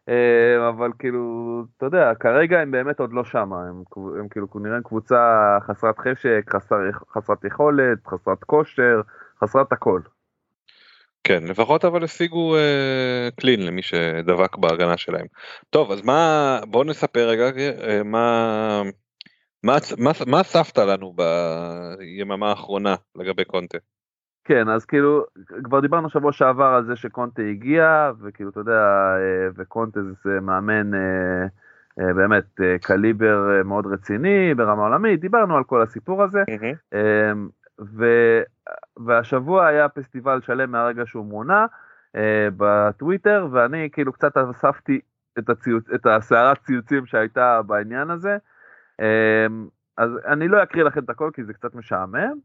A: אה, אבל כאילו, אתה יודע, כרגע הם באמת עוד לא שמה, הם, הם כאילו נראים קבוצה חסרת חשק, חסר, חסרת יכולת, חסרת כושר, חסרת הכל.
B: כן, לפחות אבל השיגו אה, קלין למי שדבק בהגנה שלהם. טוב, אז מה, בוא נספר רגע אה, מה, מה, מה, מה אספת לנו ביממה האחרונה לגבי קונטה.
A: כן, אז כאילו, כבר דיברנו שבוע שעבר על זה שקונטה הגיע, וכאילו, אתה יודע, אה, וקונטה זה מאמן אה, אה, באמת אה, קליבר אה, מאוד רציני ברמה עולמית, דיברנו על כל הסיפור הזה, אה, ו, והשבוע היה פסטיבל שלם מהרגע שהוא מונה אה, בטוויטר, ואני כאילו קצת אספתי את, הציוץ, את הסערת ציוצים שהייתה בעניין הזה. אה, אז אני לא אקריא לכם את הכל כי זה קצת משעמם.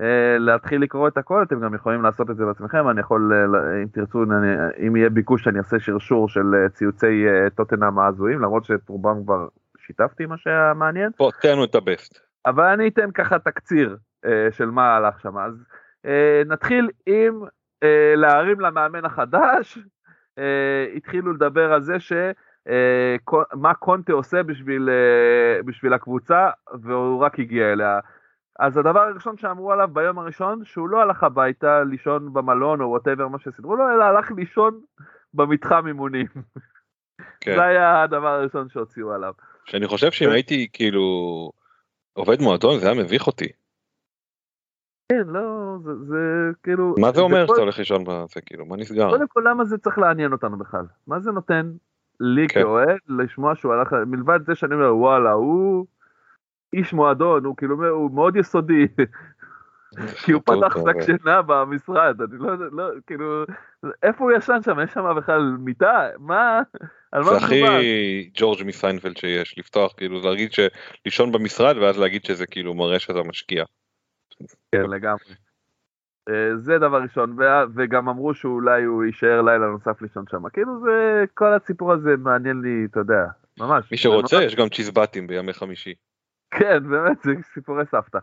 A: אה, להתחיל לקרוא את הכל, אתם גם יכולים לעשות את זה בעצמכם, אני יכול, אה, ל- אם תרצו, אני, אם יהיה ביקוש אני אעשה שרשור של אה, ציוצי אה, טוטנאם ההזויים, למרות שאת רובם כבר שיתפתי מה שהיה מעניין,
B: בוא, תן את הבסט.
A: אבל אני אתן ככה תקציר של מה הלך שם. אז אה, נתחיל עם אה, להרים למאמן החדש, אה, התחילו לדבר על זה ש... אה, מה קונטה עושה בשביל, אה, בשביל הקבוצה, והוא רק הגיע אליה. אז הדבר הראשון שאמרו עליו ביום הראשון, שהוא לא הלך הביתה לישון במלון או וואטאבר מה שסידרו לו, אלא הלך לישון במתחם אימונים.
B: כן.
A: זה היה הדבר הראשון שהוציאו עליו.
B: שאני חושב שאם הייתי כאילו עובד מועדון זה היה מביך אותי.
A: כן, לא, זה, זה כאילו...
B: מה זה אומר שאתה הולך לישון בזה כאילו מה נסגר?
A: קודם כל, למה זה צריך לעניין אותנו בכלל? מה זה נותן לי
B: כן.
A: כאוהד לשמוע שהוא הלך, מלבד זה שאני אומר, וואלה, הוא איש מועדון, הוא כאילו, הוא מאוד יסודי, *laughs* כי הוא פתח שק שינה במשרד, אני לא, לא, כאילו, איפה הוא ישן שם? יש שם בכלל מיטה? מה? על מה
B: זה הכי? ג'ורג' מסיינפלד שיש לפתוח כאילו להגיד שלישון במשרד ואז להגיד שזה כאילו מראה שאתה משקיע.
A: כן, לגמרי. אה, זה דבר ראשון, וגם אמרו שאולי הוא יישאר לילה נוסף לישון שם. כאילו זה, כל הסיפור הזה מעניין לי, אתה יודע, ממש.
B: מי שרוצה
A: ממש-
B: יש גם צ'יזבטים בימי חמישי.
A: כן, באמת, זה סיפורי סבתא.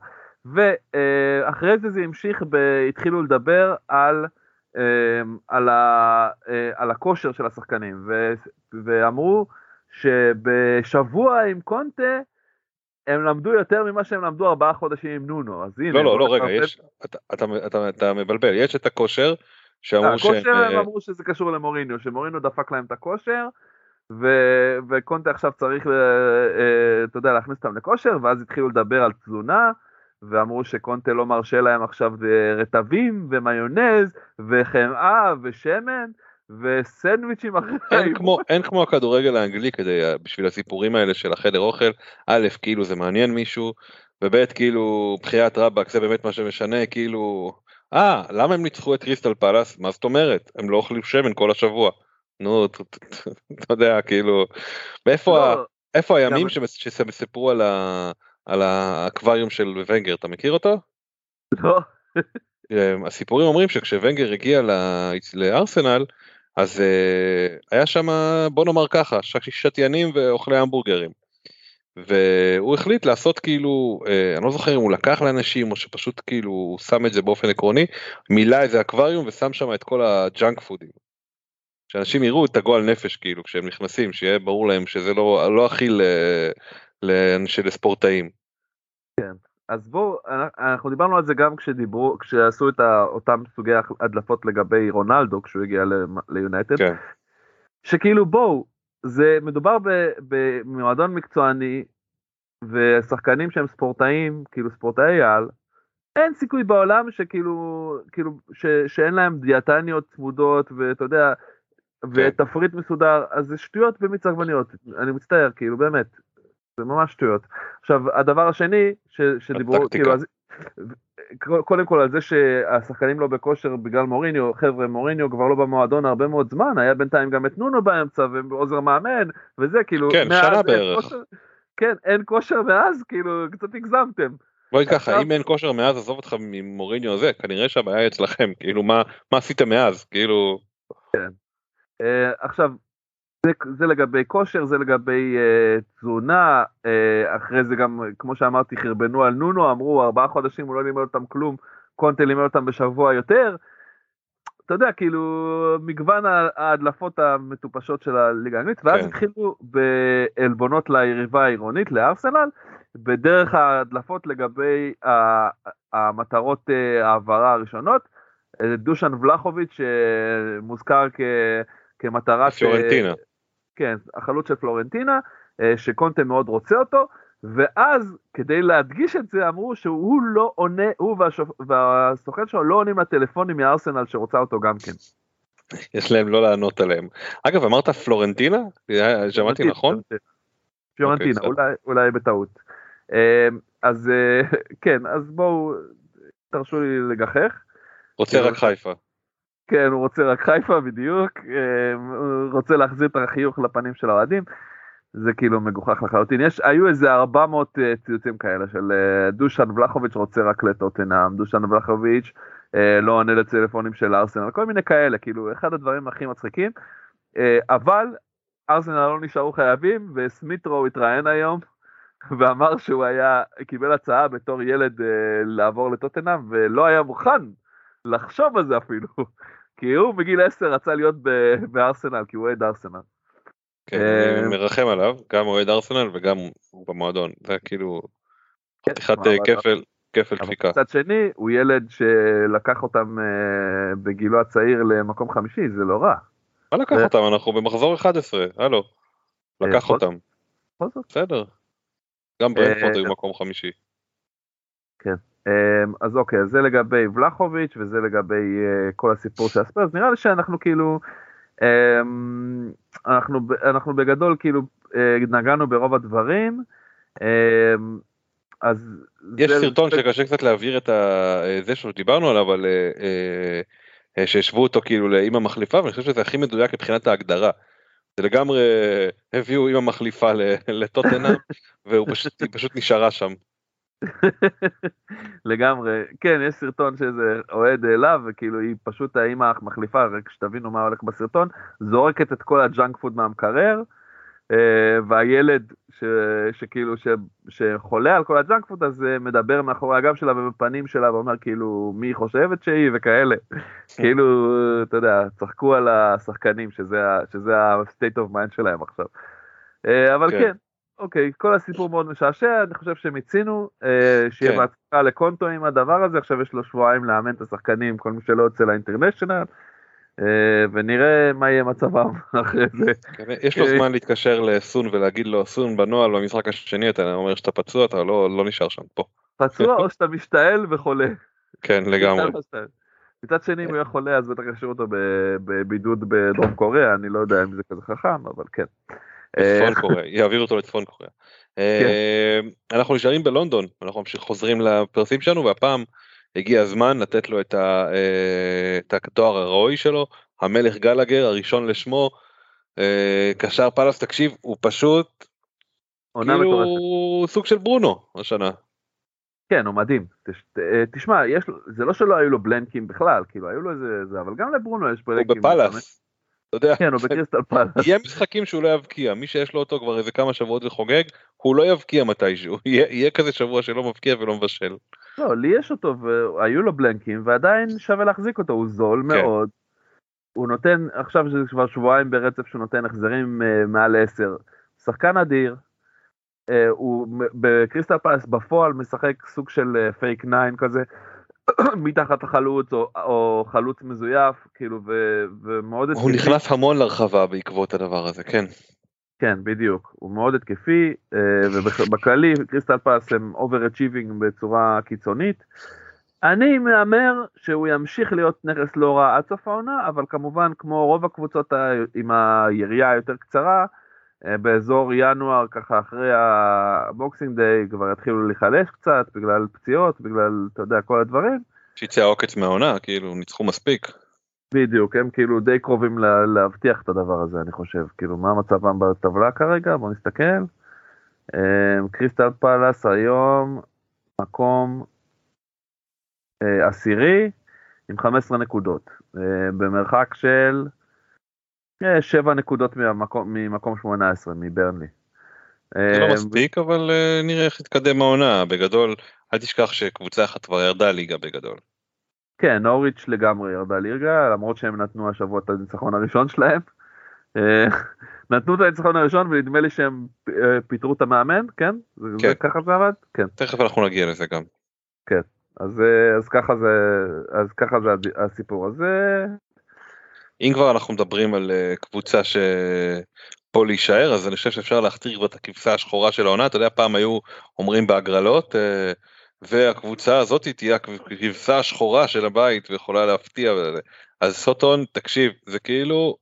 A: ואחרי זה זה המשיך, ב- התחילו לדבר על, אה, על, ה, אה, על הכושר של השחקנים, ו, ואמרו שבשבוע עם קונטה, הם למדו יותר ממה שהם למדו ארבעה חודשים עם נונו, אז הנה.
B: לא לא לא רגע. יש אתה- אתה אתה- אתה מבלבל יש את הכושר שאמרו שהם
A: הכושר הם
B: אה,
A: אמרו שזה קשור למוריניו, שמוריניו דפק להם את הכושר, ו... וקונטה עכשיו צריך, אה, אה, אתה יודע, להכניס אותם לכושר, ואז התחילו לדבר על תזונה, ואמרו שקונטה לא מרשה להם עכשיו רטבים ומיונז, וחמאה ושמן, וסנדוויצ'ים אחרי
B: אין. כמו אין כמו הכדורגל האנגלי כדי אה, בשביל הסיפורים האלה של החדר אוכל. א' כאילו זה מעניין מישהו וב' כאילו בחיית רבאק זה באמת מה שמשנה כאילו אה למה הם ניצחו את קריסטל פלאס? מה זאת אומרת? הם לא אוכלים שמן כל השבוע. נו אתה יודע כאילו
A: לא,
B: איפה הימים שסיפרו על האקווריום של ונגר אתה מכיר אותו?
A: לא,
B: הסיפורים אומרים שכשוונגר הגיע לארסנל אז אה, היה שם בוא נאמר ככה שתיינים ואוכלי המבורגרים. והוא החליט לעשות כאילו אה, אני לא זוכר אם הוא לקח לאנשים או שפשוט כאילו הוא שם את זה באופן עקרוני מילא איזה אקווריום ושם שם את כל הג'אנק פודים. שאנשים יראו את הגועל נפש כאילו כשהם נכנסים, שיהיה ברור להם שזה לא, לא אכיל לאנשי לספורטאים.
A: כן, אז בואו, אנחנו דיברנו על זה גם כשדיברו, כשעשו את אותם סוגי הדלפות לגבי רונלדו כשהוא הגיע ליונייטד, כן. שכאילו בואו, זה מדובר במועדון מקצועני ושחקנים שהם ספורטאים, כאילו ספורטאי על, אין סיכוי בעולם שכאילו, כאילו, ש, שאין להם דיאטניות צמודות ואתה יודע, כן. ותפריט מסודר, אז זה שטויות במיץ עגבניות, אני מצטער, כאילו באמת, זה ממש שטויות. עכשיו, הדבר השני, ש, שדיברו, כאילו, אז, קודם כל על זה שהשחקנים לא בכושר בגלל מוריניו, חבר'ה מוריניו כבר לא במועדון הרבה מאוד זמן, היה בינתיים גם את נונו באמצע ועוזר מאמן, וזה כאילו,
B: כן, שנה בערך. כושר,
A: כן, אין כושר מאז, כאילו, קצת הגזמתם.
B: בואי ככה, אם אין כושר מאז, עזוב אותך ממוריניו זה, כנראה שהבעיה אצלכם, כאילו, מה, מה עשיתם מאז, כאילו...
A: כן. Uh, עכשיו, זה, זה לגבי כושר, זה לגבי uh, תזונה, uh, אחרי זה גם, כמו שאמרתי, חרבנו על נונו, אמרו ארבעה חודשים הוא לא לימד אותם כלום, קונטה לימד אותם בשבוע יותר. אתה יודע, כאילו, מגוון ההדלפות המטופשות של הליגה האנגלית, ואז כן. התחילו בעלבונות ליריבה העירונית, לארסנל, בדרך ההדלפות לגבי המטרות אה, העברה הראשונות. אה, דושן ולחוביץ' שמוזכר כמטרה...
B: פלורנטינה.
A: כן, החלוץ של פלורנטינה, אה, שקונטה מאוד רוצה אותו, ואז כדי להדגיש את זה אמרו שהוא לא עונה, הוא והשופ... והסוכן שלו לא עונים לטלפונים מארסנל שרוצה אותו גם כן.
B: יש להם לא לענות עליהם. אגב אמרת פלורנטינה? שמעתי נכון?
A: פיורנטינה, okay, אוקיי, אולי, אולי בטעות. אמ, אז אה, כן, אז בואו, תרשו לי לגחך.
B: רוצה רק חיפה.
A: כן, הוא רוצה רק חיפה בדיוק, אמ, הוא רוצה להחזיר את החיוך לפנים של האוהדים. זה כאילו מגוחך לחלוטין. יש, היו איזה 400 uh, אה, ציוצים כאלה של uh, דושאן ולאהוביץ' רוצה רק לטוטנהאם, דושאן ולאהוביץ' uh, לא עונה לטלפונים של ארסנל, כל מיני כאלה, כאילו אחד הדברים הכי מצחיקים. אבל ארסנל לא נשארו חייבים, ומיטרו התראיין היום *laughs* ואמר שהוא היה, קיבל הצעה בתור ילד לעבור לטוטנאם ולא היה מוכן לחשוב על זה אפילו, כי הוא בגיל 10 רצה להיות בארסנל, כי הוא אוהד ארסנל.
B: כן, אני אה, מרחם עליו, גם אוהד ארסנל וגם הוא במועדון, זה כאילו כן, חתיכת אה, כפל, כפל דפיקה.
A: מצד שני, הוא ילד שלקח אותם אה, בגילו הצעיר למקום חמישי, זה לא רע.
B: מה לקח אותם? אנחנו במחזור 11, הלו. לקח אותם. בסדר. גם ברנפורד היו מקום חמישי.
A: כן. אז אוקיי, זה לגבי ולחוביץ' וזה לגבי כל הסיפור של הספרס, נראה לי שאנחנו כאילו אמ, אנחנו, אנחנו בגדול כאילו אה, נגענו ברוב הדברים. אמ, אז
B: יש זה סרטון זה... שקשה קצת להעביר את אה, זה שדיברנו עליו, אבל אה, שהשוו אותו כאילו לאמא מחליפה, ואני חושב שזה הכי מדויק מבחינת ההגדרה. זה לגמרי הביאו אמא מחליפה לטוטנאם, והיא פשוט, פשוט נשארה שם.
A: לגמרי, כן, יש סרטון שאיזה אוהד העלה, וכאילו היא פשוט האימא המחליפה, רק שתבינו מה הולך בסרטון, זורקת את כל ה junk food מהמקרר, אה, והילד ש, שכאילו ש, שחולה על כל ה junk food הזה מדבר מאחורי הגב שלה ובפנים שלה ואומר כאילו מי חושבת שהיא וכאלה. כאילו, אתה יודע, צחקו על השחקנים שזה, שזה ה-state of mind שלהם עכשיו. אה, אבל כן. אוקיי, כל הסיפור מאוד משעשע, אני חושב שמיצינו, אה, שיהיה כן. בהצלחה לקונטו עם הדבר הזה, עכשיו יש לו שבועיים לאמן את השחקנים, כל מי שלא יוצא לאינטרנשיונל, אה, ונראה מה יהיה מצבם *laughs* אחרי זה.
B: יש לו זמן להתקשר לסון ולהגיד לו, סון בנוהל במשחק השני, אתה אומר שאתה פצוע, אתה לא, לא נשאר שם, פה.
A: פצוע *laughs* או שאתה משתעל וחולה.
B: כן, לגמרי.
A: מצד שני, אם הוא יהיה חולה, אז בטח ישאיר אותו בבידוד בדרום קוריאה, אני לא יודע אם זה כזה חכם, אבל כן.
B: צפון אה, קוריאה, יעבירו אותו לצפון קוריאה. כן. אה, אנחנו נשארים בלונדון, אנחנו חוזרים לפרסים שלנו והפעם הגיע הזמן לתת לו את אה, התואר הראוי שלו, המלך גלגר הראשון לשמו, קשר פלאס תקשיב הוא פשוט כאילו סוג של ברונו השנה.
A: כן הוא מדהים תשמע יש זה לא שלא היו לו בלנקים בכלל כאילו היו לו איזה זה אבל גם לברונו יש
B: בלנקים. הוא בפלאס. אתה יודע,
A: כן, הוא בקריסטל פלאס.
B: יהיה משחקים שהוא לא יבקיע, מי שיש לו אותו כבר איזה כמה שבועות וחוגג, הוא לא יבקיע מתישהו, *laughs* יהיה, יהיה כזה שבוע שלא מבקיע ולא מבשל.
A: לא, לי יש אותו והיו לו בלנקים ועדיין שווה להחזיק אותו, הוא זול כן. מאוד. הוא נותן, עכשיו זה כבר שבועיים ברצף שהוא נותן החזרים uh, מעל 10. שחקן אדיר, אה, הוא בקריסטל פלס בפועל משחק סוג של פייק uh, 9 כזה, *coughs* מתחת החלוץ או, או חלוץ מזויף, כאילו, ו, ומאוד
B: הוא התקפי. נכנס המון לרחבה בעקבות הדבר הזה, כן.
A: כן, בדיוק. הוא מאוד התקפי, ובכללי קריסטל פלס הם over-achieving בצורה קיצונית. אני מהמר שהוא ימשיך להיות נכס לא רע עד סוף העונה, אבל כמובן כמו רוב הקבוצות עם הירייה היותר קצרה, אה, באזור ינואר ככה אחרי הבוקסינג דיי כבר יתחילו להיחלש קצת בגלל פציעות, בגלל אתה יודע כל הדברים.
B: שיצא העוקץ מהעונה, כאילו ניצחו מספיק.
A: בדיוק, הם כאילו די קרובים לה, להבטיח את הדבר הזה אני חושב, כאילו מה מצבם בטבלה כרגע, בוא נסתכל. אה, קריסטל פלאס היום מקום אה, עשירי עם 15 נקודות, אה, במרחק של 7 אה, נקודות ממקום, ממקום 18 מברנלי.
B: זה לא מספיק אבל נראה איך יתקדם העונה בגדול אל תשכח שקבוצה אחת כבר ירדה ליגה בגדול.
A: כן נוריץ' לגמרי ירדה ליגה למרות שהם נתנו השבוע את הניצחון הראשון שלהם. נתנו את הניצחון הראשון ונדמה לי שהם פיטרו את המאמן כן? כן. ככה זה עבד? כן.
B: תכף אנחנו נגיע לזה גם.
A: כן. אז, אה, אז ככה זה, אז ככה זה הסיפור הזה.
B: אם כבר אנחנו מדברים על אה, קבוצה שפה להישאר אז אני חושב שאפשר להכתיר את הכבשה השחורה של העונה אתה יודע פעם היו אומרים בהגרלות אה, והקבוצה הזאת תהיה הכבשה השחורה של הבית ויכולה להפתיע אז סוטון תקשיב זה כאילו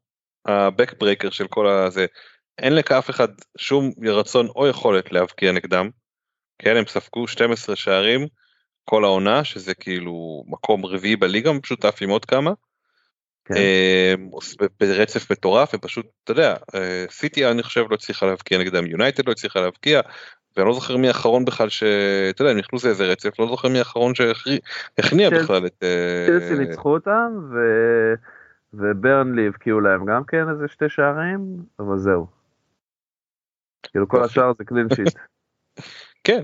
B: ה back breaker של כל הזה אין לאף אחד שום רצון או יכולת להבקיע נגדם. כן הם ספגו 12 שערים כל העונה שזה כאילו מקום רביעי בליגה משותף עם עוד כמה. כן. אמ, ברצף מטורף ופשוט אתה יודע סיטי אני חושב לא הצליחה להבקיע נגדם יונייטד לא הצליחה להבקיע ואני לא זוכר מי האחרון בכלל שאתה יודע נכנסו לאיזה רצף לא זוכר מי האחרון שהכניע בכלל את
A: אה, צ'לסי ניצחו אותם ו... וברנלי הבקיעו להם גם כן איזה שתי שערים אבל זהו. כאילו כל השאר זה קלין שיט. *laughs*
B: כן.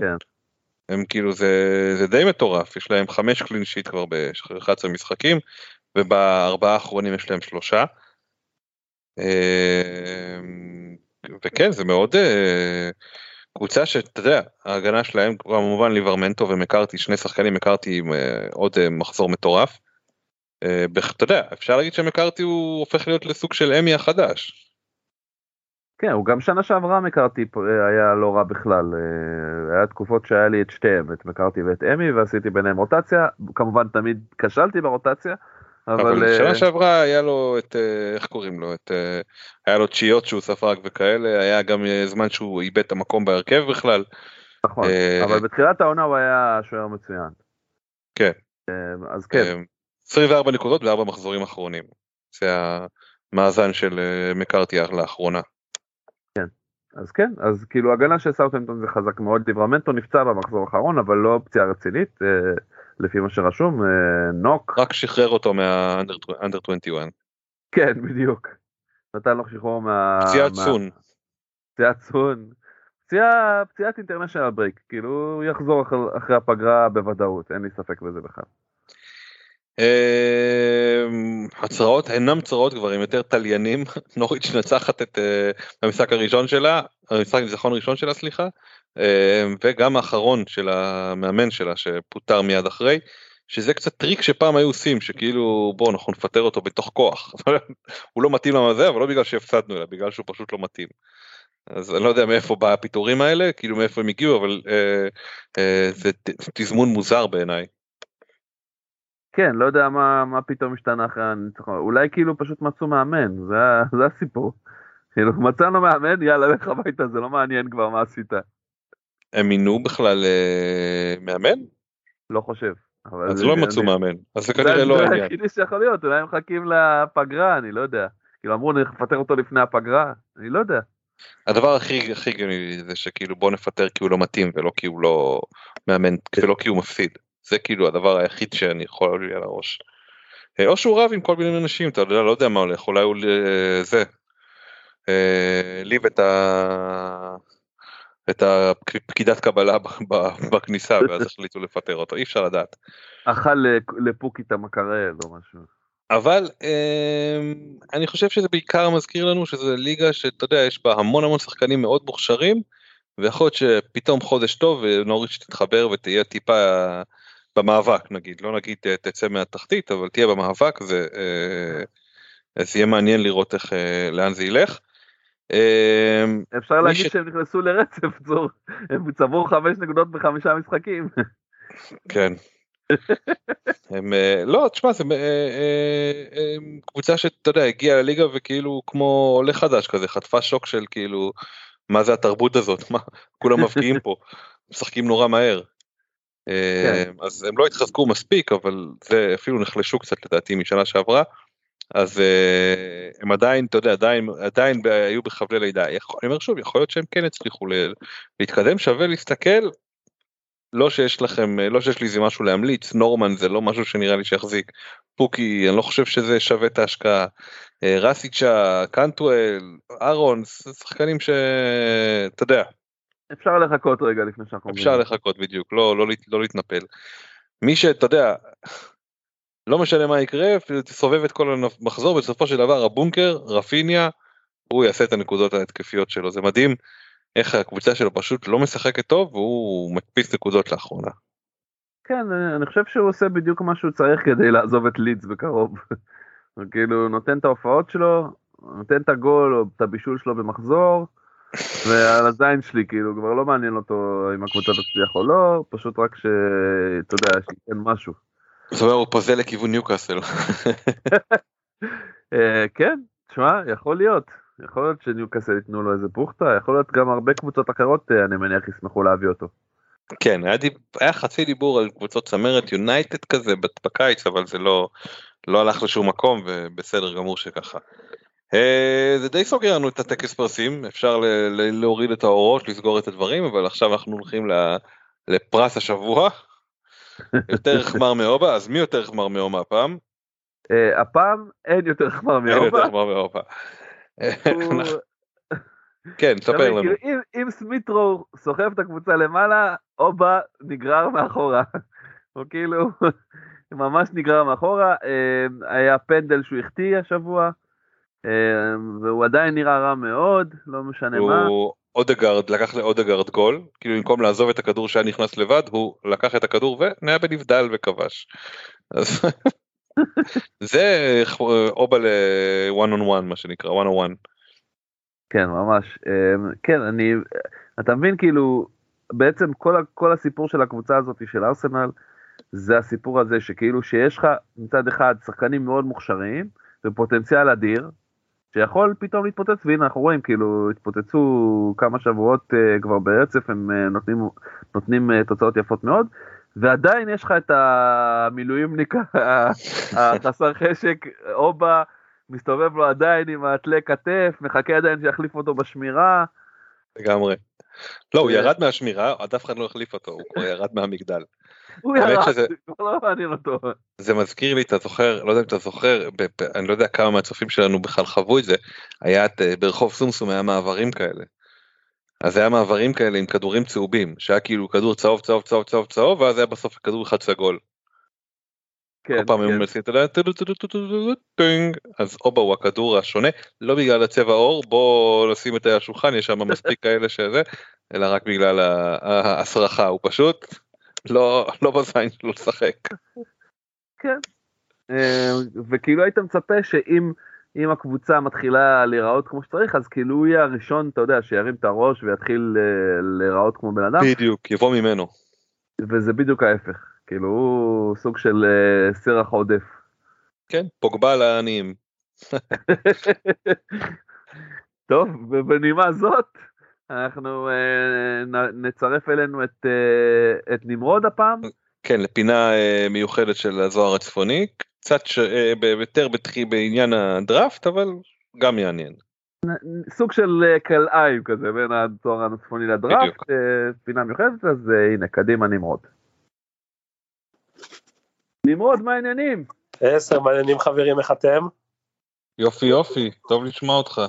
B: הם כאילו זה, זה די מטורף, יש להם חמש קלין שיט כבר ב-11 משחקים, ובארבעה האחרונים יש להם שלושה. אמ, וכן, זה מאוד אה, קבוצה שאתה יודע, ההגנה שלהם כמובן ליברמנטו ומקארתי, שני שחקנים מקארתי עם אה, עוד אה, מחזור מטורף. אתה יודע, אפשר להגיד שמקארתי הוא הופך להיות לסוג של אמי החדש.
A: כן, הוא גם שנה שעברה מקארתי היה לא רע בכלל. אה, היה תקופות שהיה לי את שתיהם, את מקארתי ואת אמי, ועשיתי ביניהם רוטציה. כמובן תמיד כשלתי ברוטציה.
B: אבל, אבל שנה אה, שעברה היה לו את, אה, איך קוראים לו, את, היה לו תשיעות שהוא ספג וכאלה, היה גם זמן שהוא איבד את המקום בהרכב בכלל.
A: נכון, אבל בתחילת העונה הוא היה שוער מצוין.
B: כן.
A: אז כן.
B: 24 נקודות וארבע מחזורים אחרונים. זה המאזן של מקארתי לאחרונה.
A: אז כן, אז כאילו הגנה של סאוטהמפטון זה חזק מאוד, ליברמנטו נפצע במחזור האחרון, אבל לא פציעה רצינית, אה, לפי מה שרשום, אה, נוק.
B: רק שחרר אותו מה under 21.
A: כן, בדיוק. נתן לו שחרור מה...
B: פציעת מה... סון.
A: פציעת סון. פציעה, פציעת international break, כאילו הוא יחזור אחרי הפגרה בוודאות, אין לי ספק בזה בכלל.
B: אמ, הצרעות אינם צרעות כבר עם יותר תליינים *laughs* נוריץ' נצחת את אה, המשחק הראשון שלה המשחק ניצחון ראשון שלה סליחה אמ, וגם האחרון של המאמן שלה שפוטר מיד אחרי שזה קצת טריק שפעם היו עושים שכאילו בוא אנחנו נפטר אותו בתוך כוח *laughs* הוא לא מתאים למה אבל לא בגלל שהפסדנו אלא בגלל שהוא פשוט לא מתאים. אז אני לא יודע מאיפה בא הפיטורים האלה כאילו מאיפה הם הגיעו אבל אה, אה, זה תזמון מוזר בעיניי.
A: כן, לא יודע מה, מה פתאום השתנה אחרי הניצחון, אולי כאילו פשוט מצאו מאמן, זה, זה הסיפור. כאילו מצאנו מאמן, יאללה לך הביתה, זה לא מעניין כבר מה עשית.
B: הם מינו בכלל אה, מאמן?
A: לא חושב.
B: אז לא מצאו מאמן, אז זה כנראה לא העניין. זה
A: היחידי שיכול להיות, אולי הם מחכים לפגרה, אני לא יודע. כאילו אמרו נפטר אותו לפני הפגרה, אני לא יודע.
B: הדבר הכי הכי גאוני זה שכאילו בוא נפטר כי הוא לא מתאים ולא כי הוא לא מאמן ולא כי הוא מפסיד. זה כאילו הדבר היחיד שאני יכול להביא על הראש. אה, או שהוא רב עם כל מיני אנשים אתה יודע לא יודע מה הולך אולי הוא אה, זה. אה, את ה... את הפקידת קבלה בכניסה ואז *laughs* החליטו לפטר אותו אי אפשר לדעת.
A: אכל לפוקי את המקרל או משהו.
B: אבל אמ, אני חושב שזה בעיקר מזכיר לנו שזה ליגה שאתה יודע יש בה המון המון שחקנים מאוד מוכשרים ויכול להיות שפתאום חודש טוב ונוריץ' תתחבר ותהיה טיפה במאבק נגיד לא נגיד אה, תצא מהתחתית אבל תהיה במאבק זה אה, יהיה מעניין לראות איך אה, לאן זה ילך. אמ,
A: אפשר להגיד שהם נכנסו לרצף צור הם צברו חמש נקודות בחמישה משחקים.
B: כן. הם לא תשמע זה קבוצה שאתה יודע הגיעה לליגה וכאילו כמו עולה חדש כזה חטפה שוק של כאילו מה זה התרבות הזאת מה כולם מבקיעים פה משחקים נורא מהר. כן. אז הם לא התחזקו מספיק אבל זה אפילו נחלשו קצת לדעתי משנה שעברה. אז הם עדיין אתה יודע עדיין עדיין היו בחבלי לידה אני אומר שוב יכול להיות שהם כן הצליחו להתקדם שווה להסתכל לא שיש לכם לא שיש לי איזה משהו להמליץ נורמן זה לא משהו שנראה לי שיחזיק פוקי אני לא חושב שזה שווה את ההשקעה רסיצ'ה קנטואל אהרון שחקנים שאתה יודע.
A: אפשר לחכות רגע לפני שאנחנו
B: אפשר לחכות בדיוק לא לא לא להתנפל. מי שאתה יודע לא משנה מה יקרה תסובב את כל המחזור בסופו של דבר הבונקר רפיניה הוא יעשה את הנקודות ההתקפיות שלו זה מדהים איך הקבוצה שלו פשוט לא משחקת טוב והוא מדפיס נקודות לאחרונה.
A: כן אני חושב שהוא עושה בדיוק מה שהוא צריך כדי לעזוב את לידס בקרוב. *laughs* כאילו נותן את ההופעות שלו נותן את הגול או את הבישול שלו במחזור. ועל הזין שלי כאילו כבר לא מעניין אותו אם הקבוצה תצליח או לא פשוט רק שאתה יודע שייתן משהו.
B: זאת אומרת הוא פוזל לכיוון ניוקאסל. *laughs*
A: אה, כן תשמע יכול להיות יכול להיות שניוקאסל ייתנו לו איזה בוכטה, יכול להיות גם הרבה קבוצות אחרות אה, אני מניח ישמחו להביא אותו.
B: כן, היה, דיב... היה חצי דיבור על קבוצות צמרת יונייטד כזה בקיץ, אבל זה לא, לא הלך לשום מקום ובסדר גמור שככה. אה, זה די סוגר לנו את הטקס פרסים, אפשר ל- ל- להוריד את האורות, לסגור את הדברים, אבל עכשיו אנחנו הולכים לפרס השבוע. *laughs* יותר חמר מאובה, אז מי יותר חמר מאובה הפעם?
A: Uh, הפעם אין יותר חמר מאובה. אין יותר חמר מאובה. *laughs*
B: כן, ספר לנו.
A: כאילו, אם סמיטרו סוחב את הקבוצה למעלה, אובה נגרר מאחורה. הוא כאילו *laughs* ממש נגרר מאחורה. אמ, היה פנדל שהוא החטיא השבוע, והוא עדיין נראה רע מאוד, לא משנה מה.
B: אודגרד לקח לאודגרד גול, כאילו במקום לעזוב את הכדור שהיה נכנס לבד, הוא לקח את הכדור ונהיה בנבדל וכבש. *laughs* זה אובה ל-one on one מה שנקרא, one on one.
A: כן, ממש. אמ, כן, אני, אתה מבין כאילו, בעצם כל, כל הסיפור של הקבוצה הזאת של ארסנל, זה הסיפור הזה שכאילו שיש לך מצד אחד שחקנים מאוד מוכשרים ופוטנציאל אדיר, שיכול פתאום להתפוצץ, והנה אנחנו רואים כאילו התפוצצו כמה שבועות uh, כבר ברצף, הם uh, נותנים, נותנים uh, תוצאות יפות מאוד, ועדיין יש לך את המילואימניק החסר חשק, אובה, מסתובב לו עדיין עם התלי כתף, מחכה עדיין שיחליף אותו בשמירה.
B: לגמרי. לא, הוא ירד מהשמירה, עד אף אחד לא החליף אותו, הוא כבר ירד מהמגדל.
A: הוא ירד, זה כבר לא מעניין אותו.
B: זה מזכיר לי, אתה זוכר, לא יודע אם אתה זוכר, אני לא יודע כמה מהצופים שלנו בכלל חוו את זה, היה אה, ברחוב סומסום היה מעברים כאלה. אז היה מעברים כאלה עם כדורים צהובים, שהיה כאילו כדור צהוב צהוב צהוב צהוב צהוב, ואז היה בסוף כדור אחד סגול. כן, כל פעם היו מנסים, אתה יודע, אז אובה הוא הכדור השונה, לא בגלל הצבע עור, בוא נשים את השולחן, יש שם מספיק כאלה שזה, אלא רק בגלל ההסרחה, הוא פשוט לא, לא בזין שלו לשחק.
A: כן, וכאילו היית מצפה שאם אם הקבוצה מתחילה להיראות כמו שצריך, אז כאילו הוא יהיה הראשון, אתה יודע, שירים את הראש ויתחיל להיראות כמו בן אדם.
B: בדיוק, יבוא ממנו.
A: וזה בדיוק ההפך. כאילו הוא סוג של uh, סרח עודף.
B: כן, פוגבה לעניים. *laughs*
A: טוב, ובנימה זאת, אנחנו uh, נצרף אלינו את, uh, את נמרוד הפעם.
B: כן, לפינה uh, מיוחדת של הזוהר הצפוני, קצת ש... יותר בתחי בעניין הדראפט, אבל גם יעניין.
A: סוג של כלאיים כזה בין הזוהר הצפוני לדראפט, פינה מיוחדת, אז הנה, קדימה נמרוד. נמרוד, מה העניינים?
C: עשר, מעניינים חברים, איך אתם?
B: יופי יופי, טוב לשמוע אותך.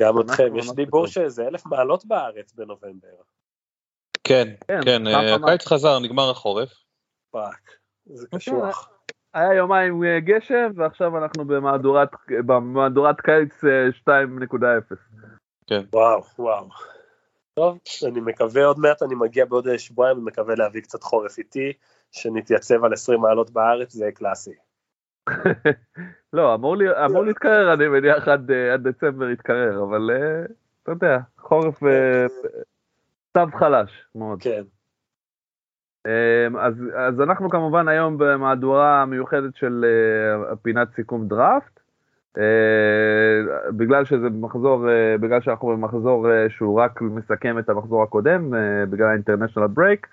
C: גם אתכם, יש דיבור שזה אלף מעלות בארץ בנובמבר.
B: כן, כן, כן הקיץ חזר, נגמר החורף.
C: fuck, זה קשוח.
A: היה יומיים אה, גשם, ועכשיו אנחנו במהדורת, במהדורת קיץ אה, 2.0.
C: וואו, וואו. טוב, אני מקווה עוד מעט, אני מגיע בעוד אה, שבועיים, אני מקווה להביא קצת חורף איתי, שנתייצב על 20 מעלות בארץ, זה קלאסי. *laughs*
A: לא, אמור, לי, אמור להתקרר, אני מניח, עד, אה, עד דצמבר יתקרר, אבל אה, אתה יודע, חורף אה, צו חלש מאוד.
C: כן.
A: אמ, אז, אז אנחנו כמובן היום במהדורה המיוחדת של אה, פינת סיכום דראפט. אה, בגלל שזה מחזור, אה, בגלל שאנחנו במחזור אה, שהוא רק מסכם את המחזור הקודם, אה, בגלל ה international break,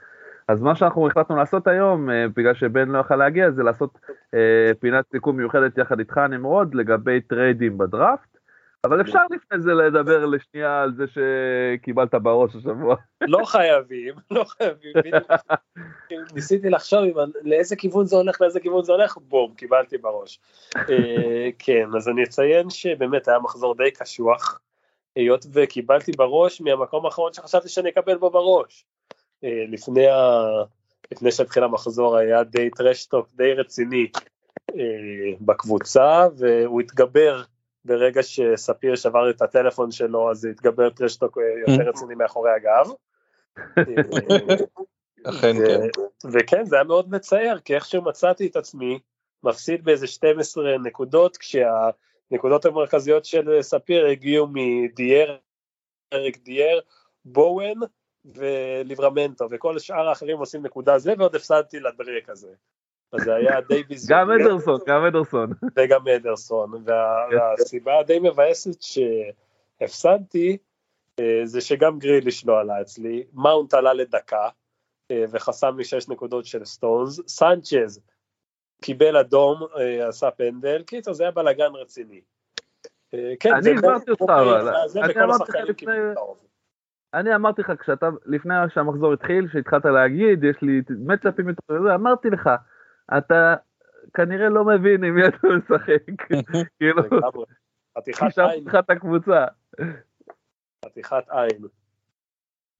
A: אז מה שאנחנו החלטנו לעשות היום, אה, בגלל שבן לא יכל להגיע, זה לעשות אה, פינת סיכום מיוחדת יחד איתך נמרוד לגבי טריידים בדראפט. אבל אפשר לפני זה לדבר לשנייה על זה שקיבלת בראש השבוע.
C: לא חייבים, *laughs* לא חייבים. ניסיתי לחשוב לאיזה כיוון זה הולך, לאיזה כיוון זה הולך, בום, קיבלתי בראש. אה, כן, אז אני אציין שבאמת היה מחזור די קשוח, היות וקיבלתי בראש מהמקום האחרון שחשבתי שאני אקבל בו בראש. אה, לפני, ה... לפני שהתחיל המחזור היה די טרשטוק די רציני אה, בקבוצה, והוא התגבר ברגע שספיר שבר את הטלפון שלו, אז התגבר טרשטוק אה, יותר רציני מאחורי הגב. *laughs*
B: אכן כן.
C: וכן, זה היה מאוד מצער, כי איכשהו מצאתי את עצמי מפסיד באיזה 12 נקודות, כשהנקודות המרכזיות של ספיר הגיעו מדיאר, אריק דיאר, בואן וליברמנטו, וכל שאר האחרים עושים נקודה זה, ועוד הפסדתי לדרק הזה. אז זה היה די ביזיון. *laughs*
A: גם אדרסון, גם אדרסון. *laughs*
C: וגם אדרסון, וה- והסיבה הדי מבאסת שהפסדתי, אה, זה שגם גריליש לא עלה אצלי, מאונט עלה לדקה, אה, וחסם לי 6 נקודות של סטונס, סנצ'ז קיבל אדום, אה, עשה פנדל, קיצר זה היה בלאגן רציני. כן,
A: אני
C: זה
A: הסברתי אותך,
C: אוקיי,
A: אבל אני אמרתי לך לפני-. אני אמרתי לך, כשאתה, לפני שהמחזור התחיל, שהתחלת להגיד, יש לי מצ'אפים יותר, אמרתי לך, אתה כנראה לא מבין עם מי אתה משחק. *laughs* כאילו, חישבתי לך את הקבוצה.
C: חתיכת עין.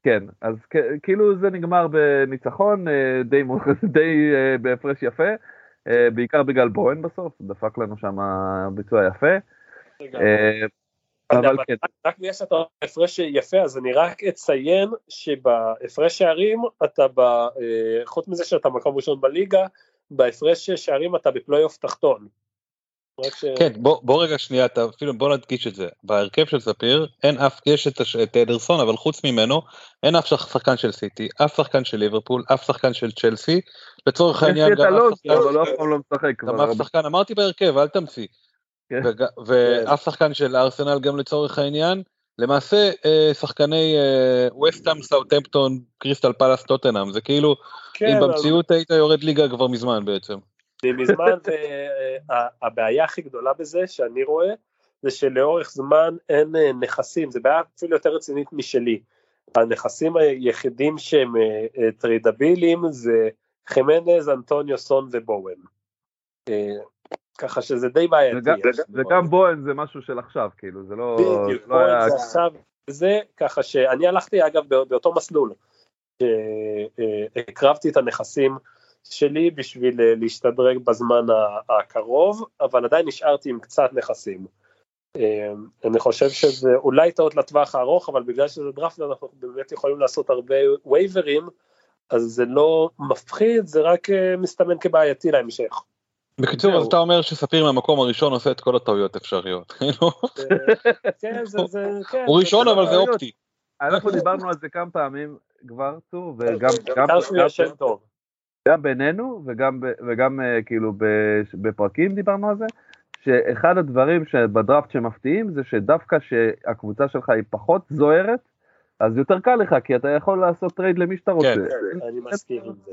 A: כן, אז כאילו זה נגמר בניצחון אה, די, *laughs* די אה, בהפרש יפה, אה, בעיקר בגלל בוהן בסוף, דפק לנו שם ביצוע יפה. אבל כן,
C: רק- בגלל שאתה הפרש יפה, אז אני רק אציין שבהפרש שערים אתה, ב, אה, חוץ מזה שאתה מקום ראשון בליגה, בהפרש שערים אתה בפלייאוף תחתון. ש...
B: כן, בוא, בוא רגע שנייה, אתה, אפילו בוא נדגיש את זה. בהרכב של ספיר אין אף, יש את, הש- את אדרסון, אבל חוץ ממנו אין אף שח- שחקן של סיטי, אף שחקן של ליברפול, אף שחקן של צ'לסי. לצורך העניין גם אף
A: הלו"ז,
B: שחקן,
A: אבל הוא אף פעם לא משחק כבר
B: גם
A: הרבה.
B: אף שחקן, אמרתי בהרכב, אל תמציא.
A: כן.
B: ואף שחקן של ארסנל גם לצורך העניין. למעשה אה, שחקני ווסטהאם, סאוטהמפטון, קריסטל פלאס, טוטנאם, זה כאילו,
C: כן,
B: אם
C: אבל-
B: במציאות היית יורד ליגה כבר מזמן בעצם.
C: מזמן, והבעיה הכי גדולה בזה שאני רואה, זה שלאורך זמן אין אה, נכסים, זה בעיה אפילו יותר רצינית משלי. הנכסים היחידים שהם אה, אה, טריידבילים זה חמנז, אנטוניו סון ובואן. אה, ככה שזה די בעייתי.
A: וגם- וגם בואן זה משהו של עכשיו, כאילו, זה לא...
C: בדיוק,
A: לא היה-
C: בואן זה עכשיו זה, ככה שאני הלכתי אגב בא- באותו מסלול, שהקרבתי את הנכסים שלי בשביל אה, להשתדרג בזמן הקרוב, אבל עדיין נשארתי עם קצת נכסים. אה, אני חושב שזה אולי טעות לטווח הארוך, אבל בגלל שזה דראפט אנחנו באמת יכולים לעשות הרבה וייברים, אז זה לא מפחיד, זה רק אה, מסתמן כבעייתי להמשך.
B: בקיצור, אז. אתה אומר שספיר מהמקום הראשון עושה את כל הטעויות אפשריות. *laughs* כאילו,
C: כן, כן.
B: הוא ראשון אבל זה. אופטי.
A: אנחנו דיברנו על זה כמה פעמים כבר, צור, וגם בינינו וגם, אה, כאילו ב- בפרקים דיברנו על זה, שאחד הדברים שבדראפט שמפתיעים זה שדווקא שהקבוצה שלך היא פחות זוהרת, אז יותר קל לך, כי אתה יכול לעשות טרייד למי שאתה רוצה.
B: כן,
C: אני מסכים עם זה.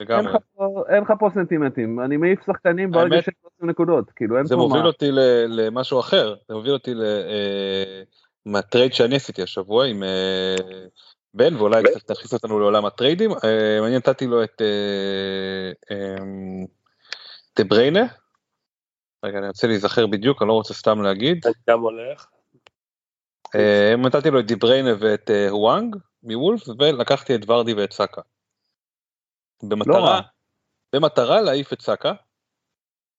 A: אין
B: לגמרי.
A: לך פה- אין לך פה סנטימנטים, אני מעיף שחקנים ברגע שהם עושים נקודות, כאילו אין
B: זה
A: פה
B: מוביל
A: מה.
B: אותי ל- למשהו אחר, זה מוביל אותי ל- אה, מהטרייד שאני עשיתי השבוע עם אה, בן, ואולי קצת תכניס אותנו לעולם הטריידים. אה, אני נתתי לו את אה, אה, דה בריינה. רגע, אני רוצה להיזכר בדיוק, אני לא רוצה סתם להגיד.
C: גם הולך.
B: אה, נתתי לו את דה בריינה ואת אה, הוואנג מוולבס, ולקחתי את ורדי ואת סאקה.
A: לא
B: במטרה,
A: רע.
B: במטרה להעיף את סאקה,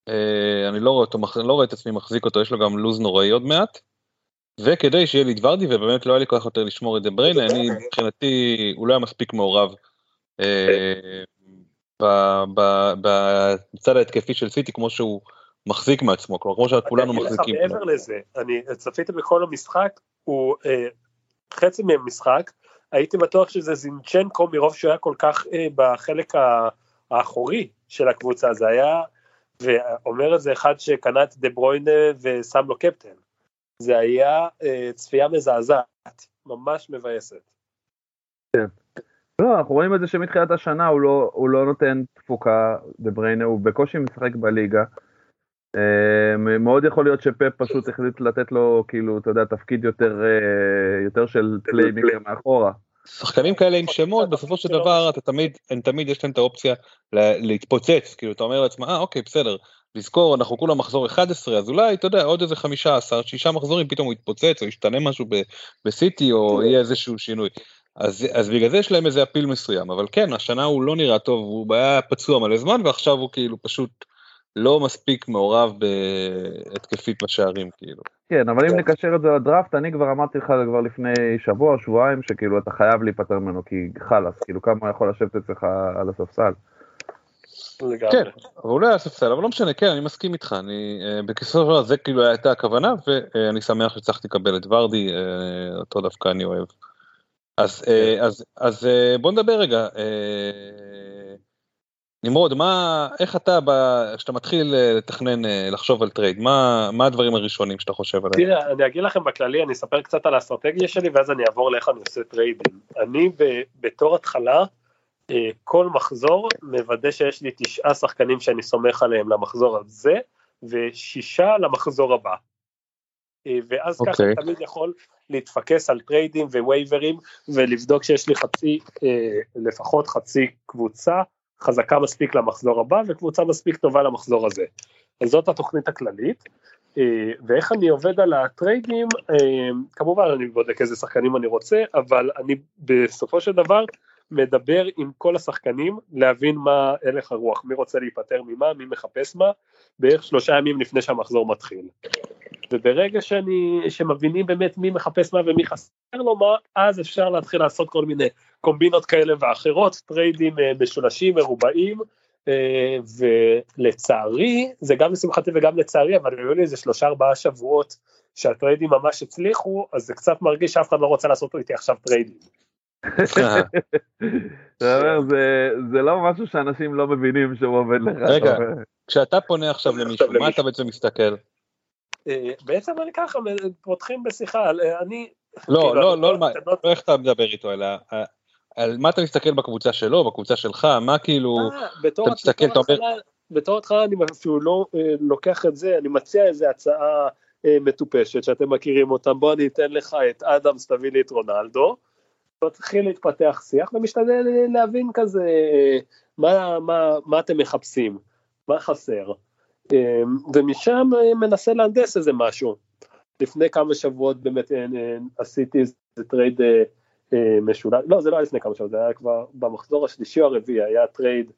B: אה, אני לא רואה, אותו, לא רואה את עצמי מחזיק אותו, יש לו גם לוז נוראי עוד מעט. וכדי שיהיה לי את ורדי, ובאמת לא היה לי כוח יותר לשמור את דה בריינה, אני מבחינתי, הוא לא היה מספיק מעורב אה, בצד ההתקפי של סיטי כמו שהוא מחזיק מעצמו, כלומר כמו שכולנו מחזיקים.
C: מעבר לזה, אני צפיתי בכל המשחק, הוא אה, חצי ממשחק, הייתי בטוח שזה זינצ'נקו מרוב שהוא היה כל כך אה, בחלק האחורי של הקבוצה, זה היה, ואומר את זה אחד שקנה את דה ברוינה ושם לו קפטן, זה היה אה, צפייה מזעזעת, ממש מבאסת.
A: כן. לא, אנחנו רואים את זה שמתחילת השנה הוא לא, הוא לא נותן תפוקה, דה בריינה, הוא בקושי משחק בליגה. אה, מאוד יכול להיות שפפ פשוט החליט לתת לו, כאילו, אתה יודע, תפקיד יותר, אה, יותר של playmaker מאחורה.
B: שחקנים כאלה עם שמות בסופו של דבר אתה תמיד הם תמיד יש להם את האופציה להתפוצץ כאילו אתה אומר לעצמך אה אוקיי בסדר לזכור אנחנו כולה מחזור 11 אז אולי אתה יודע עוד איזה 15 שישה מחזורים פתאום הוא יתפוצץ או ישתנה משהו בסיטי או יהיה איזשהו שינוי. אז, אז בגלל זה יש להם איזה אפיל מסוים אבל כן השנה הוא לא נראה טוב הוא היה פצוע מלא זמן ועכשיו הוא כאילו פשוט לא מספיק מעורב בהתקפית בשערים כאילו.
A: כן אבל אם כן. נקשר את זה לדראפט אני כבר אמרתי לך כבר לפני שבוע שבועיים שכאילו אתה חייב להיפטר ממנו כי חלאס כאילו כמה יכול לשבת אצלך על הספסל.
B: כן, אבל אולי הספסל, אבל לא משנה, כן, אני מסכים איתך, אני, אה, בקיצור, זה כאילו הייתה הכוונה, ואני שמח שהצלחתי לקבל את ורדי, אה, אותו דווקא אני אוהב. אז, אה, כן. אז, אז בוא נדבר רגע, נמרוד, מה, איך אתה, כשאתה מתחיל לתכנן, לחשוב על טרייד, מה, מה הדברים הראשונים שאתה חושב עליהם?
C: תראה, אני אגיד לכם בכללי, אני אספר קצת על האסטרטגיה שלי, ואז אני אעבור לאיך אני עושה טריידים. אני ב, בתור התחלה, אה, כל מחזור מוודא שיש לי תשעה שחקנים שאני סומך עליהם למחזור הזה, ושישה למחזור הבא. אה, ואז אוקיי. ככה אוקיי. תמיד יכול להתפקס על טריידים ווייברים ולבדוק שיש לי חצי, אה, לפחות חצי קבוצה חזקה מספיק למחזור הבא וקבוצה מספיק טובה למחזור הזה. אז זאת התוכנית הכללית. ואיך אני עובד על הטריידים, כמובן אני בודק איזה שחקנים אני רוצה, אבל אני בסופו של דבר מדבר עם כל השחקנים להבין מה הלך הרוח, מי רוצה להיפטר ממה, מי מחפש מה, בערך שלושה ימים לפני שהמחזור מתחיל. וברגע שאני, שמבינים באמת מי מחפש מה ומי חסר לו מה, אז אפשר להתחיל לעשות כל מיני קומבינות כאלה ואחרות, טריידים אה, משולשים, מרובעים, אה, ולצערי, זה גם לשמחתי וגם לצערי, אבל היו לי איזה שלושה ארבעה שבועות שהטריידים ממש הצליחו, אז זה קצת מרגיש שאף אחד לא רוצה לעשות איתי עכשיו טריידים. *laughs*
A: זה לא משהו שאנשים לא מבינים שהוא עובד לך.
B: רגע, כשאתה פונה עכשיו למישהו, מה אתה בעצם מסתכל?
C: אה, בעצם אני ככה, פותחים בשיחה, אה, אני...
B: לא, כאילו, לא, לא, לא איך אתה מדבר איתו, אלא על מה אתה מסתכל בקבוצה שלו, בקבוצה שלך, מה כאילו,
C: אה, אתה מסתכל, אתה אומר... בתור התחלה אני אפילו לא לוקח את זה, אני מציע איזה הצעה מטופשת שאתם מכירים אותם, בוא אני אתן לך את אדמס, תביא לי את רונלדו. מתחיל להתפתח שיח ומשתדל להבין כזה מה, מה, מה אתם מחפשים, מה חסר, ומשם מנסה להנדס איזה משהו. לפני כמה שבועות באמת אה, אה, עשיתי איזה טרייד אה, משולש, לא זה לא היה לפני כמה שבועות, זה היה כבר במחזור השלישי או הרביעי, היה טרייד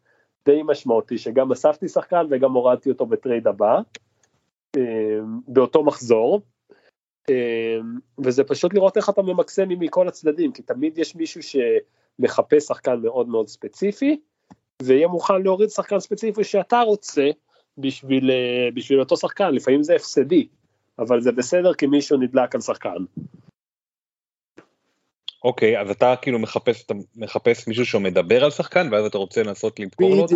C: די משמעותי שגם אספתי שחקן וגם הורדתי אותו בטרייד הבא, אמ, באותו מחזור, אמ, וזה פשוט לראות איך אתה ממקסם מכל הצדדים, כי תמיד יש מישהו שמחפש שחקן מאוד מאוד ספציפי, ויהיה מוכן להוריד שחקן ספציפי שאתה רוצה בשביל, אה, בשביל אותו שחקן, לפעמים זה הפסדי, אבל זה בסדר כי מישהו נדלק על שחקן.
B: אוקיי, okay, אז אתה כאילו מחפש, אתה מחפש מישהו שמדבר על שחקן ואז אתה רוצה לנסות למכור לו אותו?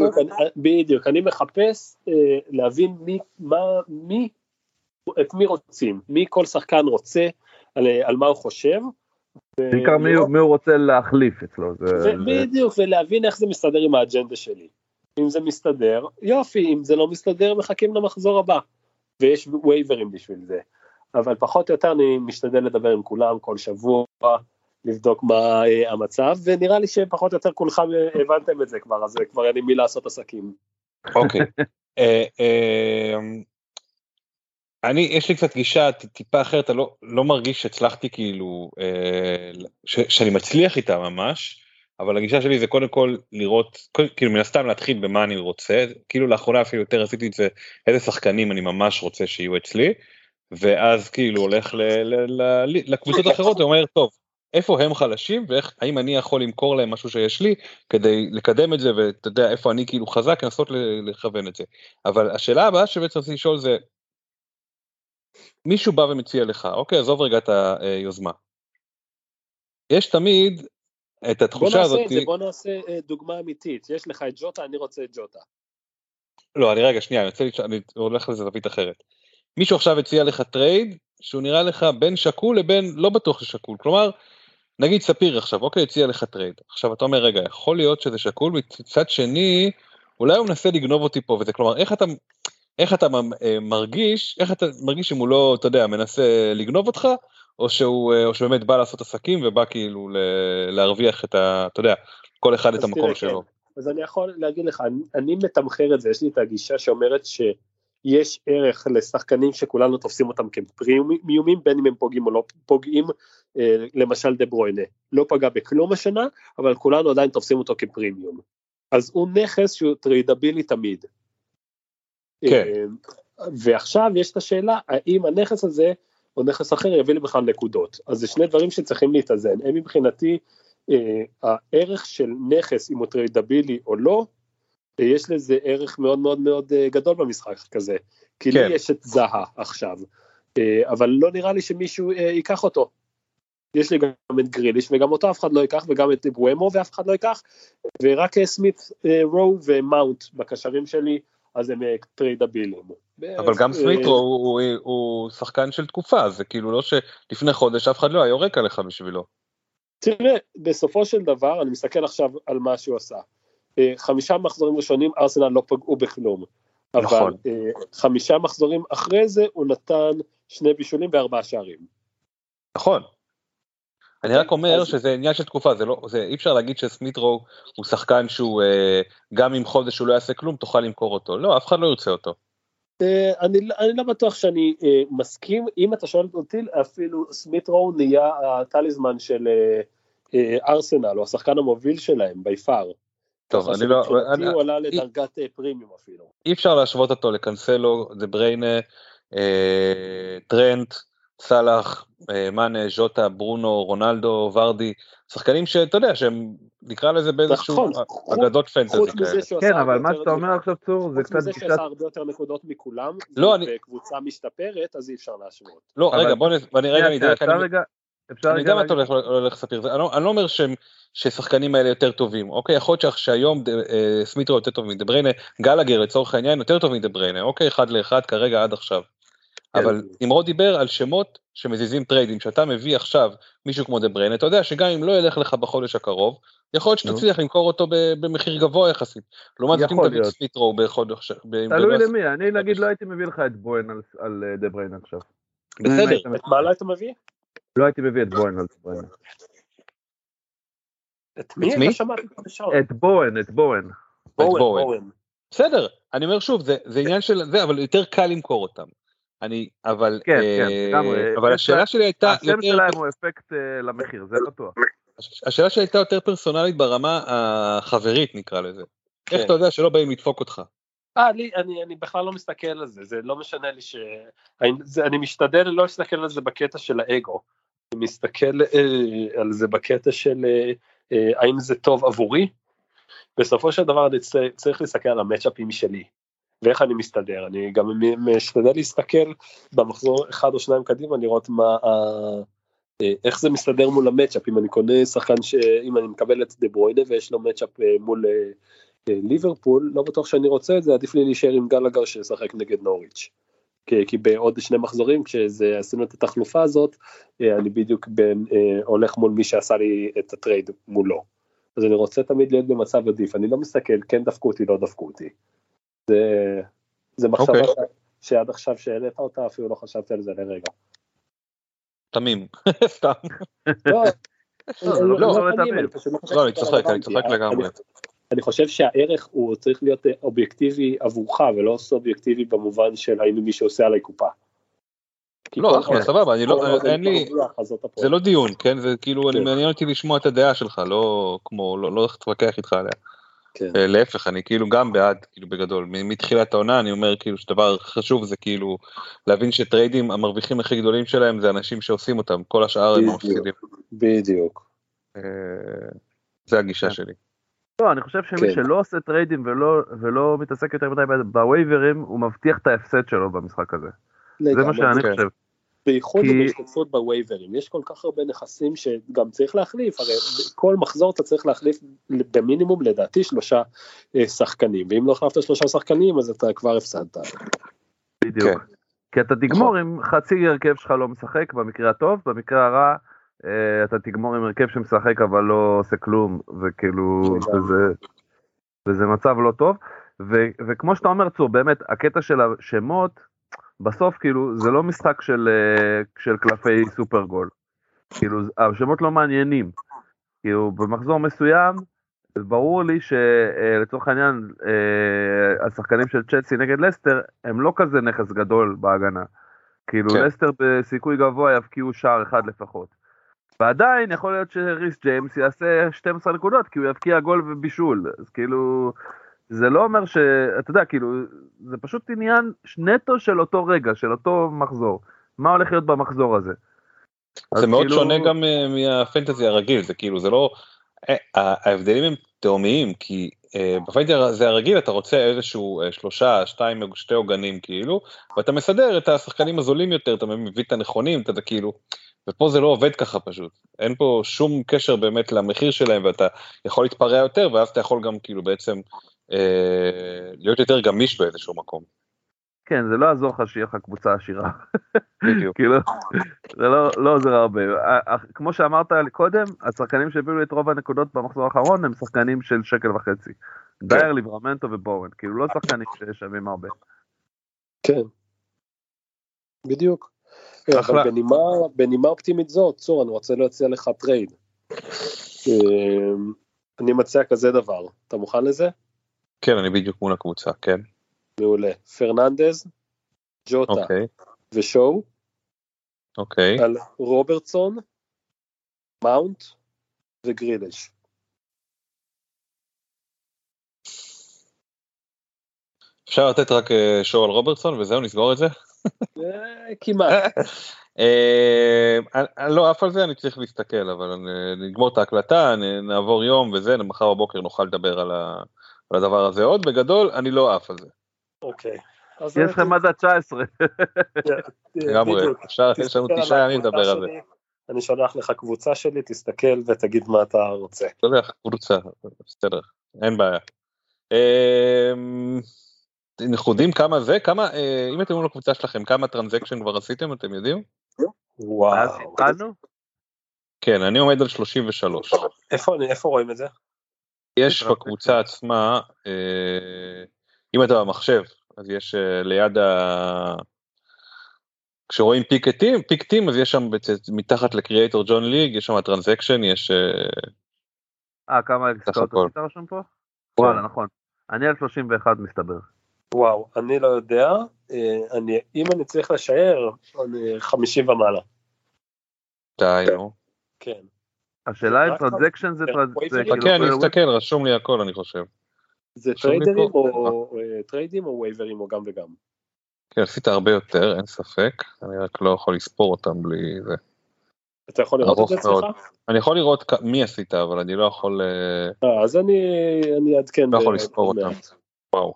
C: בדיוק, אני מחפש אה, להבין מי, מה, מי את מי רוצים, מי כל שחקן רוצה, על, על מה הוא חושב.
A: בעיקר מי, מי הוא רוצה להחליף אצלו. זה,
C: זה... בדיוק, ולהבין איך זה מסתדר עם האג'נדה שלי. אם זה מסתדר, יופי, אם זה לא מסתדר, מחכים למחזור הבא. ויש וייברים בשביל זה. אבל פחות או יותר אני משתדל לדבר עם כולם כל שבוע, לבדוק מה אה, המצב, ונראה לי שפחות או יותר כולכם אה, הבנתם את זה כבר, אז כבר אין לי מי לעשות עסקים.
B: אוקיי. *laughs* אה, אני, יש לי קצת גישה טיפה אחרת, אני לא, לא מרגיש שהצלחתי כאילו, אה, ש, שאני מצליח איתה ממש, אבל הגישה שלי זה קודם כל לראות, כאילו מן הסתם להתחיל במה אני רוצה, כאילו לאחרונה אפילו יותר עשיתי את זה, איזה שחקנים אני ממש רוצה שיהיו אצלי, ואז כאילו הולך ל, ל, ל, לקבוצות אחרות ואומר, טוב, איפה הם חלשים ואיך, האם אני יכול למכור להם משהו שיש לי כדי לקדם את זה ואתה יודע איפה אני כאילו חזק, לנסות לכוון את זה. אבל השאלה הבאה שבעצם רציתי לשאול זה, מישהו בא ומציע לך, אוקיי, עזוב רגע את היוזמה. יש תמיד את התחושה הזאת...
C: בוא נעשה את זה, בוא נעשה אה, דוגמה אמיתית. יש לך את ג'וטה, אני רוצה את ג'וטה.
B: לא, אני רגע, שנייה, אני, רוצה, אני הולך לזה זווית אחרת. מישהו עכשיו הציע לך טרייד שהוא נראה לך בין שקול לבין לא בטוח ששקול. כלומר, נגיד ספיר עכשיו, אוקיי, הציע לך טרייד. עכשיו אתה אומר, רגע, יכול להיות שזה שקול, מצד שני, אולי הוא מנסה לגנוב אותי פה וזה, כלומר, איך אתה, איך אתה אה, מרגיש, איך אתה מרגיש אם הוא לא, אתה יודע, מנסה לגנוב אותך, או שהוא, אה, או שבאמת בא לעשות עסקים ובא כאילו להרוויח את ה... אתה יודע, כל אחד את המקום שלו. כן.
C: אז אני יכול להגיד לך, אני, אני מתמחר את זה, יש לי את הגישה שאומרת שיש ערך לשחקנים שכולנו תופסים אותם כפרימיומים, בין אם הם פוגעים או לא פוגעים, אה, למשל דה ברוינה, לא פגע בכלום השנה, אבל כולנו עדיין תופסים אותו כפרימיום. אז הוא נכס שהוא טריידבילי תמיד.
B: כן.
C: אה, ועכשיו יש את השאלה, האם הנכס הזה או נכס אחר יביא לי בכלל נקודות. אז זה שני דברים שצריכים להתאזן. הם מבחינתי, אה, הערך של נכס, אם הוא טריידבילי או לא, אה, יש לזה ערך מאוד מאוד מאוד אה, גדול במשחק כזה. כי כן. לי יש את זאהה עכשיו, אה, אבל לא נראה לי שמישהו אה, ייקח אותו. יש לי גם את גריליש וגם אותו אף אחד לא ייקח וגם את אמבואמו ואף אחד לא ייקח ורק סמית אה, רו ומאונט בקשרים שלי אז הם טריידבילים.
B: אבל גם סמית רו הוא, הוא, הוא שחקן של תקופה, זה כאילו לא שלפני חודש אף אחד לא היה יורק עליך בשבילו.
C: תראה, בסופו של דבר, אני מסתכל עכשיו על מה שהוא עשה. אה, חמישה מחזורים ראשונים ארסנל לא פגעו בכלום. נכון. אבל אה, חמישה מחזורים אחרי זה הוא נתן שני בישולים וארבעה שערים.
B: נכון. אני רק אומר אז... שזה עניין של תקופה, זה לא, זה אי אפשר להגיד שסמיטרו הוא שחקן שהוא, אה, גם אם חודש הוא לא יעשה כלום, תוכל למכור אותו. לא, אף אחד לא ירצה אותו.
C: אה, אני, אני לא בטוח שאני אה, מסכים, אם אתה שואל אותי, אפילו סמית רו נהיה הטליזמן של אה, אה, ארסנל, או השחקן המוביל שלהם, בי פאר.
B: טוב, אני לא...
C: אני, הוא עלה לדרגת אי... אה, פרימיום אפילו.
B: אי אפשר להשוות אותו לקנסלו, דה בריינה, אה, טרנט, סאלח, אה, מאנה, ז'וטה, ברונו, רונלדו, ורדי, שחקנים שאתה יודע שהם נקרא לזה באיזשהו נכון, אגדות פנטזי כאלה.
A: כן, אבל מה שאתה אומר עכשיו צור זה קצת... חוץ
C: מזה שעשה הרבה יותר נקודות מכולם, לא, אני... וקבוצה משתפרת, אז אי אפשר להשוות.
B: לא, רגע, בוא נראה, אני יודע, אני יודע מה אתה הולך לספר, לא- אני לא אומר ששחקנים האלה יותר טובים, אוקיי, יכול להיות שהיום אה, סמית רו יותר טוב מדה בריינה, גלאגר לצורך העניין יותר טוב מדה בריינה, אוקיי, אחד לאחד כרגע עד עכשיו. כן. אבל נמרוד דיבר על שמות שמזיזים טריידים, שאתה מביא עכשיו מישהו כמו דה בריינה, אתה יודע שגם אם לא ילך לך בחודש הקרוב, יכול להיות שתצליח למכור אותו במחיר גבוה יחסית. לעומת זאת אם תביא סמית רו בחודש...
A: תלוי למי, אני נגיד לא הייתי מביא לך את בואן על דה בריינה עכשיו.
B: בסדר.
C: את מה לא היית מביא?
A: לא הייתי מביא את בוהן על דה בריינה.
C: את מי?
A: לא את בוהן, את בוהן.
B: בוהן. בסדר, אני אומר שוב, זה עניין של זה, אבל יותר קל למכור אותם. אני, אבל,
A: כן, כן, אה, לגמרי.
B: אבל השאלה שלי הייתה,
A: השם שלהם הוא אפקט אה, למחיר, זה בטוח.
B: השאלה שלי הייתה יותר פרסונלית ברמה החברית נקרא לזה. איך כן. אתה יודע שלא באים לדפוק אותך?
C: אה, לי, אני, אני בכלל לא מסתכל על זה, זה לא משנה לי ש... אני, זה, אני משתדל לא להסתכל על זה בקטע של האגו, אני מסתכל אה, על זה בקטע של אה, אה, האם זה טוב עבורי, בסופו של דבר אני צריך להסתכל על המצ'אפים שלי, ואיך אני מסתדר, אני גם משתדל להסתכל במחזור אחד או שניים קדימה, לראות מה, אה, איך זה מסתדר מול המצ'אפ, אם אני קונה שחקן, ש... אם אני מקבל את דה ברוידה ויש לו מצ'אפ אה, מול אה, ליברפול, לא בטוח שאני רוצה את זה, עדיף לי להישאר עם גלגר שישחק נגד נוריץ'. כי, כי בעוד שני מחזורים כשעשינו את התחלופה הזאת, אני בדיוק בין, הולך מול מי שעשה לי את הטרייד מולו. אז אני רוצה תמיד להיות במצב עדיף, אני לא מסתכל, כן דפקו אותי, לא דפקו אותי. זה, זה מחשבה okay. אוקיי. שעד עכשיו שהעלית אותה אפילו לא חשבתי על זה לרגע.
B: תמים, *laughs* סתם. *laughs* לא,
C: לא,
B: לא, לא, לא, אני צוחק, אני צוחק לגמרי.
C: אני חושב שהערך הוא צריך להיות אובייקטיבי עבורך ולא סובייקטיבי במובן של האם מי שעושה עליי קופה.
B: לא, אחלה, סבבה, אני לא, אין לי. זה לא דיון, כן? זה כאילו, אני
C: כן.
B: מעניין אותי לשמוע את הדעה שלך, לא כמו, לא לא הולך להתווכח איתך עליה.
C: כן.
B: אה, להפך, אני כאילו גם בעד, כאילו בגדול. מ- מתחילת העונה אני אומר כאילו שדבר חשוב זה כאילו להבין שטריידים, המרוויחים הכי גדולים שלהם זה אנשים שעושים אותם, כל השאר הם
C: בדיוק.
B: המפסידים.
C: בדיוק.
B: אה, זה הגישה
A: כן.
B: שלי.
A: לא, אני חושב שמי
C: כן.
A: שלא עושה טריידים ולא, ולא מתעסק יותר מדי בווייברים, הוא מבטיח את ההפסד שלו במשחק הזה. זה מה
C: לגמרי.
A: שאני
B: כן.
A: חושב.
C: בייחוד
A: כי-
C: בהשתתפות בווייברים, יש כל כך הרבה נכסים שגם צריך להחליף, הרי כל מחזור אתה צריך להחליף במינימום לדעתי שלושה אה, שחקנים, ואם לא החלפת שלושה שחקנים אז אתה כבר הפסדת.
A: בדיוק.
B: כן.
A: כי אתה תגמור עם חצי הרכב שלך לא משחק במקרה הטוב, במקרה הרע אה, אתה תגמור עם הרכב שמשחק אבל לא עושה כלום, וכאילו. וזה, וזה מצב לא טוב. ו, וכמו שאתה אומר צור, באמת, הקטע של השמות, בסוף כאילו זה לא משחק של, אה, של קלפי סופר גול. כאילו השמות לא מעניינים. כאילו במחזור מסוים, ברור לי שלצורך העניין אה, השחקנים של צ'לסי נגד לסטר הם לא כזה נכס גדול בהגנה. כאילו
B: כן.
A: לסטר בסיכוי גבוה יבקיעו שער אחד לפחות. ועדיין יכול להיות שריס ג'יימס יעשה 12 נקודות כי הוא יבקיע גול ובישול. אז כאילו זה לא אומר ש... אתה יודע כאילו זה פשוט עניין נטו של אותו רגע של אותו מחזור. מה הולך להיות במחזור הזה.
B: זה מאוד
A: כאילו-
B: שונה גם אה, מהפנטזי הרגיל, זה כאילו, זה לא, אה, ההבדלים הם תהומיים, כי אה, בפנטזי הרגיל אתה רוצה איזשהו שלושה, שתיים, שתי עוגנים כאילו, ואתה מסדר את השחקנים הזולים יותר, אתה מביא את הנכונים, אתה כאילו, ופה זה לא עובד ככה פשוט, אין פה שום קשר באמת למחיר שלהם, ואתה יכול להתפרע יותר, ואז אתה יכול גם כאילו בעצם להיות יותר גמיש באיזשהו מקום.
A: כן זה לא יעזור לך שיהיה לך קבוצה עשירה.
B: בדיוק. *laughs*
A: כאילו, זה לא, לא עוזר הרבה. ה- ה- כמו שאמרת קודם, השחקנים שהביאו את רוב הנקודות במחזור האחרון הם שחקנים של שקל וחצי. דייר, ליברמנטו ובורן, כאילו לא שחקנים ששווים הרבה.
C: כן. בדיוק. אבל בנימה, בנימה אופטימית זאת, צור, אני רוצה להציע לך טרייד. אני מציע כזה דבר, אתה מוכן לזה?
B: כן, אני בדיוק מול הקבוצה, כן,
C: מעולה. פרננדז, ג'וטה
B: אוקיי,
C: ושואו,
B: אוקיי.
C: על רוברטסון, מאונט וגריליש.
B: אפשר לתת רק אה, שואו על רוברטסון וזהו, נסגור את זה?
C: אה, כמעט. *laughs*
B: אה, אני- אני לא עף על זה, אני צריך להסתכל, אבל נגמור את ההקלטה, נעבור יום וזה, מחר בבוקר נוכל לדבר על ה- על הדבר הזה עוד. בגדול, אני לא עף על זה.
C: אוקיי.
A: יש לכם עד ה-19.
B: לגמרי. אפשר, יש לנו תשעה ימים לדבר על זה.
C: אני שולח לך קבוצה שלי, תסתכל ותגיד מה אתה רוצה.
B: אתה יודע, קבוצה, בסדר, אין בעיה. אמ, אנחנו יודעים כמה זה, כמה, אה, אם אתם אומרים לקבוצה שלכם, כמה transaction כבר עשיתם, אתם יודעים?
A: אז
C: וואו.
A: התחלנו?
B: כן, אני עומד על 33.
C: איפה אני- איפה רואים את זה?
B: יש. בקבוצה עצמה, אה, אם אתה במחשב, אז יש אה, ליד ה... כשרואים pick team, pick team, אז יש שם מתחת ל create or join league, יש שם transaction, יש... אה,
A: אה, כמה עסקאות. עשית רשום פה? וואלה, נכון. אני על 31 מסתבר.
C: וואו, אני לא יודע, אני, אם אני צריך לשער, אני 50 ומעלה.
B: די, נו.
C: כן.
A: השאלה אם
C: רק
A: transaction זה
C: כן,
A: transaction.
C: ווייברים.
A: כאילו,
B: חכה, אני אסתכל, רשום לי הכל, אני חושב.
C: זה
B: טריידים.
C: או אה, טריידים או וייברים או גם וגם?
B: כן, עשית הרבה יותר, אין ספק, אני רק לא יכול לספור אותם בלי זה.
C: אתה יכול לראות את זה. אצלך?
B: אני יכול לראות מה עשית, אבל אני לא יכול, אה,
C: אה, אז אני אני אעדכן.
B: לא יכול לספור אותם. וואו.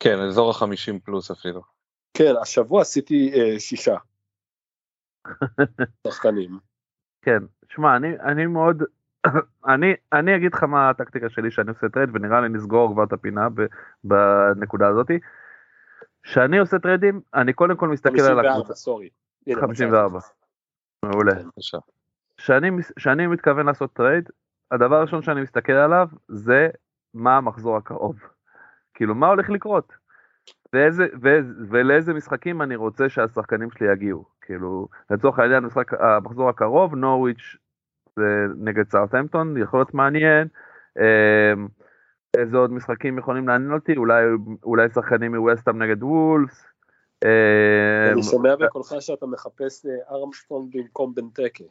B: כן, אזור החמישים פלוס אפילו.
C: כן, השבוע עשיתי שישה. *laughs* שחקנים.
A: כן, שמע, אני, אני מאוד, *coughs* אני, אני אגיד לך מה הטקטיקה שלי שאני עושה טרייד, ונראה לי נסגור כבר את הפינה ב, בנקודה הזאתי. כשאני עושה טריידים, אני קודם כל מסתכל על
C: 54,
A: הקבוצה.
C: sorry. הנה,
A: 54. מעולה.
B: בבקשה.
A: כשאני, מתכוון לעשות trade, הדבר הראשון שאני מסתכל עליו זה מה המחזור הקרוב. כאילו, מה הולך לקרות? ואיזה, ואיזה, ולאיזה משחקים אני רוצה שהשחקנים שלי יגיעו. כאילו, לצורך העניין, משחק, המחזור הקרוב, נורוויץ' זה נגד סארטהמפטון, יכול להיות מעניין. אמ, איזה עוד משחקים יכולים לעניין אותי? אולי, אולי שחקנים מווסטהאם נגד וולפס. אה,
C: אני שומע בקולך שאתה מחפש אה, ארמסטרונג במקום בנטקה.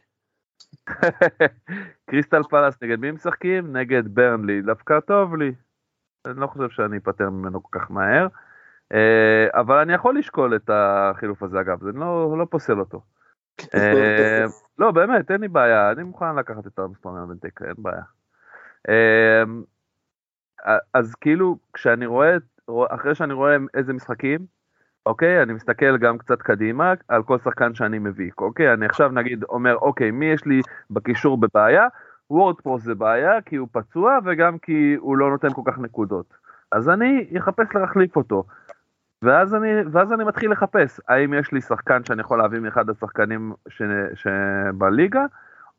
C: *laughs*
A: קריסטל פלאס נגד מי משחקים? נגד ברנלי. דווקא טוב לי. אני לא חושב שאני אפטר ממנו כל כך מהר. אה, אבל אני יכול לשקול את החילוף הזה אגב, זה לא, לא פוסל אותו. אה, לא באמת, אין לי בעיה, אני מוכן לקחת את ארמסטרונג מהבנטקה, אין בעיה. אה, אז כאילו, כשאני רואה, אחרי שאני רואה איזה משחקים, אוקיי, אני מסתכל גם קצת קדימה על כל שחקן שאני מביא, אוקיי, אני עכשיו נגיד אומר, אוקיי, מי יש לי בקישור בבעיה? וורדפרוס זה בעיה כי הוא פצוע וגם כי הוא לא נותן כל כך נקודות. אז אני אחפש להחליף אותו. ואז אני, ואז אני מתחיל לחפש האם יש לי שחקן שאני יכול להביא מאחד השחקנים ש, שבליגה,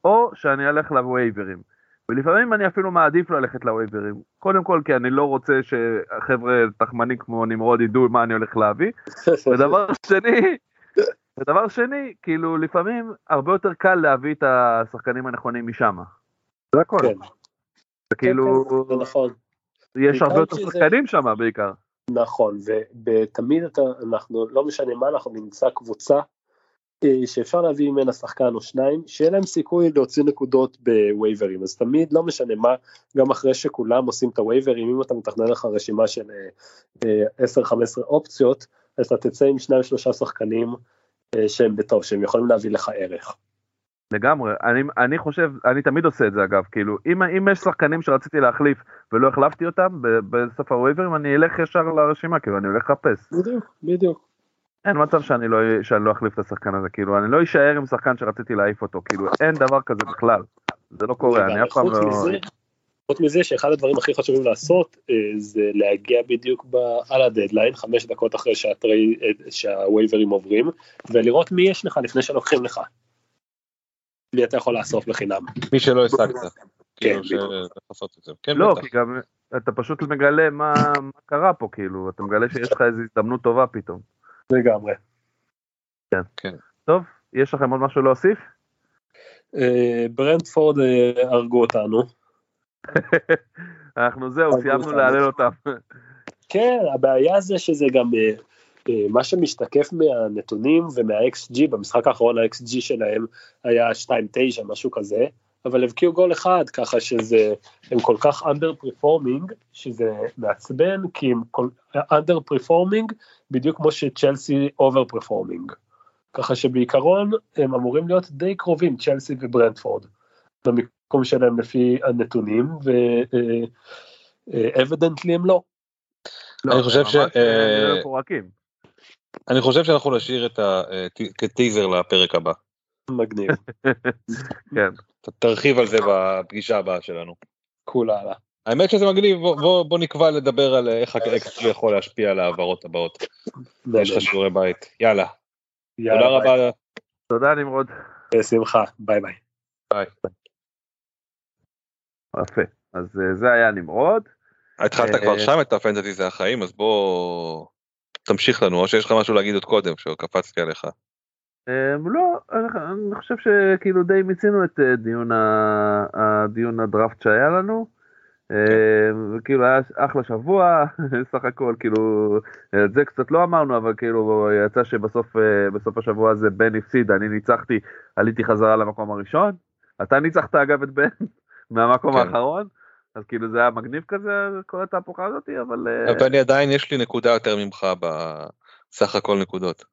A: או שאני אלך לווייברים. ולפעמים אני אפילו מעדיף ללכת לווייברים. קודם כל כי אני לא רוצה שחבר'ה תחמנים כמו נמרוד ידעו מה אני הולך להביא. *laughs* ודבר שני, ודבר שני, כאילו לפעמים הרבה יותר קל להביא את השחקנים הנכונים משם. זה הכל.
C: כן.
A: זה כאילו,
C: כן, כן, זה נכון.
A: יש הרבה יותר שחקנים שם בעיקר.
C: נכון, ותמיד אתה, אנחנו, לא משנה מה, אנחנו נמצא קבוצה אה, שאפשר להביא ממנה שחקן או שניים, שיהיה להם סיכוי להוציא נקודות בווייברים, אז תמיד, לא משנה מה, גם אחרי שכולם עושים את הווייברים, אם אתה מתכנן לך רשימה של אה, אה, 10-15 אופציות, אז אתה תצא עם שניים שלושה שחקנים אה, שהם בטוב, שהם יכולים להביא לך ערך.
A: לגמרי, אני, אני חושב, אני תמיד עושה את זה אגב, כאילו, אם, אם יש שחקנים שרציתי להחליף ולא החלפתי אותם בסוף הווייברים, אני אלך ישר לרשימה, כאילו, אני הולך לחפש.
C: בדיוק, בדיוק.
A: אין מצב שאני לא, שאני לא אחליף את השחקן הזה, כאילו, אני לא אשאר עם שחקן שרציתי להעיף אותו, כאילו, אין דבר כזה בכלל. זה לא קורה, אני אף פעם לא...
C: חוץ מזה שאחד הדברים הכי חשובים לעשות אה, זה להגיע בדיוק ב, על הדדליין, חמש דקות אחרי שהטרי, אה, שהווייברים עוברים, ולראות מי יש לך לפני שלוקחים לך. מי אתה יכול לאסוף בחינם.
B: מי שלא השגת. כאילו את זה. כן,
A: לא,
B: בטח.
A: כי גם אתה פשוט מגלה מה, מה קרה פה, כאילו, אתה מגלה שיש לך איזו הזדמנות טובה פתאום.
C: לגמרי.
A: טוב, יש לכם עוד משהו להוסיף?
C: אה, ברנדפורד אה, הרגו אותנו. *laughs*
A: אנחנו זהו, סיימנו. להלל אותם.
C: כן, הבעיה זה שזה גם אה, מה שמשתקף מהנתונים ומה-XG, במשחק האחרון ה-XG שלהם היה 2.9, משהו כזה, אבל הבקיעו גול אחד, ככה שזה, הם כל כך under performing, שזה מעצבן, כי הם כל, under performing, בדיוק כמו שצ'לסי over performing. ככה שבעיקרון הם אמורים להיות די קרובים, צ'לסי וברנדפורד, במיקום שלהם לפי הנתונים, ו-evidently הם לא.
B: אני חושב
A: ממש,
B: ש-
A: אה,
B: אה,
A: הם מפורקים.
B: אני חושב שאנחנו נשאיר את ה... אה, כטיזר לפרק הבא.
C: מגניב, *laughs*
A: כן.
B: תרחיב על זה בפגישה הבאה שלנו.
C: כולה הלאה.
B: האמת שזה מגניב, בוא, בוא, בוא נקבע לדבר על איך ה-XG יכול להשפיע על ההעברות הבאות. יש לך שיעורי בית. יאללה.
C: יאללה,
B: תודה
C: ביי.
B: רבה.
A: תודה נמרוד.
C: בשמחה, ביי ביי.
B: ביי.
A: יפה. אז אה, זה היה נמרוד.
B: התחלת
A: אה,
B: כבר שם את ה fantasy זה החיים, אז בוא תמשיך לנו, או שיש לך משהו להגיד עוד קודם, שקפצתי עליך.
A: אה, לא, אני- חושב שכאילו די מיצינו את אה, דיון ה- הדיון הדראפט שהיה לנו. אה, וכאילו היה אחלה שבוע, *laughs* סך הכל, כאילו, את זה קצת לא אמרנו, אבל כאילו יצא שבסוף אה, בסוף השבוע הזה בן הפסיד, אני ניצחתי, עליתי חזרה למקום הראשון. אתה ניצחת אגב את בן *laughs* מהמקום
B: כן.
A: האחרון, אז כאילו זה היה מגניב כזה, כל התהפוכה הזאתי, אבל... אה,
B: ואני עדיין יש לי נקודה יותר ממך בסך הכל נקודות.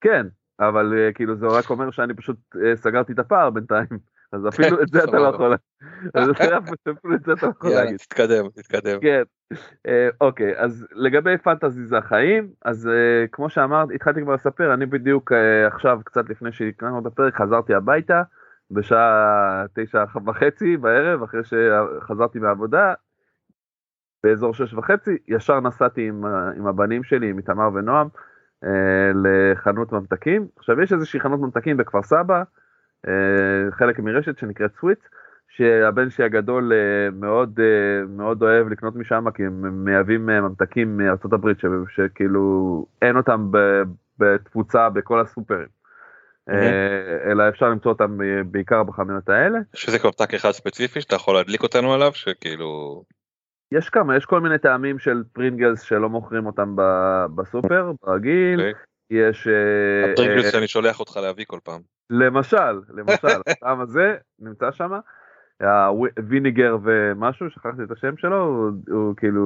A: כן, אבל אה, כאילו זה רק אומר שאני פשוט אה, סגרתי את הפער בינתיים, *laughs* אז אפילו את זה אתה לא. יכול, אז אפילו את זה אתה לא יכול להגיד.
B: תתקדם, תתקדם.
A: כן, אוקיי, אז לגבי פנטזי זה החיים, אז כמו שאמרת, התחלתי כבר לספר, אני בדיוק עכשיו, קצת לפני שהקראנו את הפרק, חזרתי הביתה בשעה תשע וחצי בערב, אחרי שחזרתי מהעבודה, באזור שש וחצי, ישר נסעתי עם, ה- עם הבנים שלי, עם איתמר ונועם, אה, לחנות ממתקים. עכשיו יש איזושהי חנות ממתקים בכפר סבא, אה, חלק מרשת שנקראת סוויט, שהבן שלי הגדול אה, מאוד אה, מאוד אוהב לקנות משם, כי הם מייבאים אה, ממתקים מארצות הברית, שכאילו אין אותם בתפוצה בכל הסופרים. אה, אלא אפשר למצוא אותם אה, בעיקר בחנויות האלה.
B: יש איזה ממתק אחד ספציפי שאתה יכול להדליק אותנו עליו, שכאילו...
A: יש כמה, יש כל מיני טעמים של פרינגלס שלא מוכרים אותם ב- בסופר, ברגיל.
B: אוקיי.
A: יש...
B: הפרינגלס
A: אה,
B: שאני שולח אותך להביא כל פעם.
A: למשל, למשל, *laughs* הטעם הזה נמצא שם, ה vinegar ומשהו, שכחתי את השם שלו, הוא, הוא כאילו,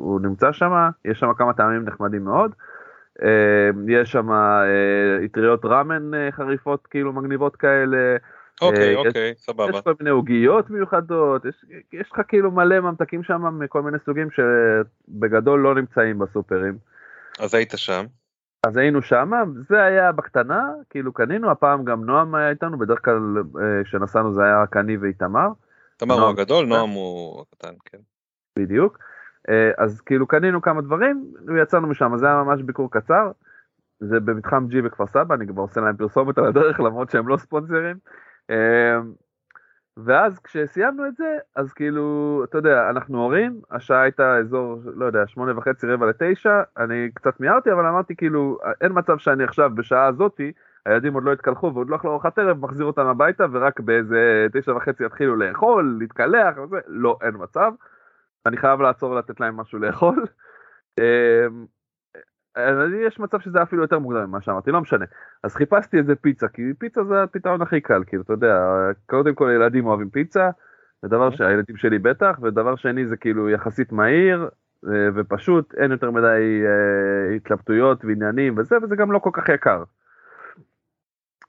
A: הוא נמצא שם, יש שם כמה טעמים נחמדים מאוד. אה, יש שם אה, אטריות ראמן אה, חריפות כאילו מגניבות כאלה,
B: אוקיי,
A: יש-
B: אוקיי, סבבה.
A: יש כל מיני עוגיות מיוחדות, יש, יש לך כאילו מלא ממתקים שם מכל מיני סוגים שבגדול לא נמצאים בסופרים.
B: אז היית שם.
A: אז היינו שם, זה היה בקטנה, כאילו קנינו, הפעם גם נועם היה איתנו, בדרך כלל אה, כשנסענו זה היה רק אני ואיתמר,
B: תמר הוא. הגדול, נועם הוא הקטן, כן.
A: בדיוק. אה, אז כאילו קנינו כמה דברים, ויצאנו משם, זה היה ממש ביקור קצר. זה במתחם G בכפר סבא, אני כבר עושה להם פרסומת על הדרך, למרות שהם לא ספונסרים. אה, ואז כשסיימנו את זה, אז כאילו, אתה יודע, אנחנו הורים, השעה הייתה אזור, לא יודע, שמונה וחצי, רבע לתשע, אני קצת מיהרתי, אבל אמרתי כאילו, אין מצב שאני עכשיו בשעה הזאתי, הילדים עוד לא התקלחו ועוד לא אכלו ארוחת ערב, מחזיר אותם הביתה, ורק באיזה תשע וחצי יתחילו לאכול, להתקלח, וזה, לא, אין מצב. אני חייב לעצור לתת להם משהו לאכול. אמ, יש מצב שזה אפילו יותר מוקדם ממה שאמרתי, לא משנה. אז חיפשתי איזה פיצה, כי פיצה זה הפתרון הכי קל, כאילו, אתה יודע, קודם כל ילדים אוהבים פיצה, זה דבר שהילדים שלי בטח, ודבר שני זה כאילו יחסית מהיר אה, ופשוט, אין יותר מדי אה, התלבטויות ועניינים וזה, וזה גם לא כל כך יקר.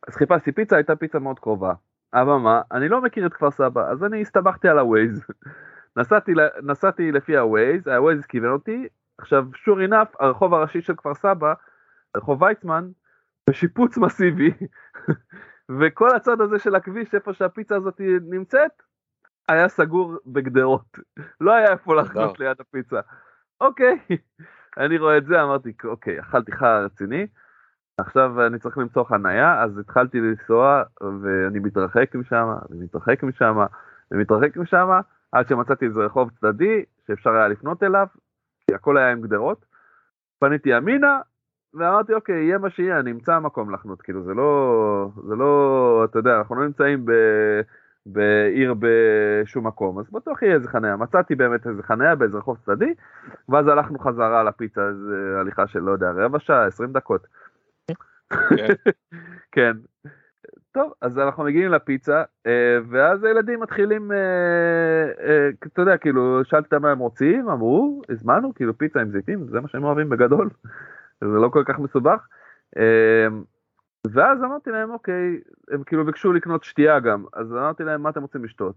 A: אז חיפשתי פיצה, הייתה פיצה מאוד קרובה. אבל מה, אני לא מכיר את כפר סבא, אז אני הסתבכתי על הווייז. נסעתי, נסעתי לפי הווייז, הווייז כיוון אותי, עכשיו sure enough, הרחוב הראשי של כפר סבא, רחוב ויצמן, בשיפוץ מסיבי, *laughs* וכל הצד הזה של הכביש, איפה שהפיצה הזאת נמצאת, היה סגור בגדרות. *laughs* לא היה איפה לחנות ליד הפיצה. אוקיי, *laughs* אני רואה את זה, אמרתי, אוקיי, אכלתי חרא רציני, עכשיו אני צריך למצוא חנייה, אז התחלתי לנסוע, ואני מתרחק משם, ומתרחק משם, ומתרחק משם, עד שמצאתי איזה רחוב צדדי, שאפשר היה לפנות אליו, כי הכל היה עם גדרות. פניתי ימינה, ואמרתי, אוקיי, יהיה מה שיהיה, אני אמצא מקום לחנות, כאילו, זה לא, זה לא, אתה יודע, אנחנו לא נמצאים ב... בעיר בשום מקום, אז בטוח יהיה איזה חניה. מצאתי באמת איזה חניה באיזה רחוב צדדי, ואז הלכנו חזרה לפיצה, איזה הליכה של, לא יודע, רבע שעה, 20 דקות.
B: כן. *laughs*
A: טוב, אז אנחנו מגיעים לפיצה, אה, ואז הילדים מתחילים, אה, אה, אתה יודע, כאילו, אותם מה הם רוצים, אמרו, הזמנו, כאילו פיצה עם זיתים, זה מה שהם אוהבים בגדול, *laughs* זה לא כל כך מסובך. ואז אמרתי להם, אוקיי, הם כאילו ביקשו לקנות שתייה גם, אז אמרתי להם, מה אתם רוצים לשתות?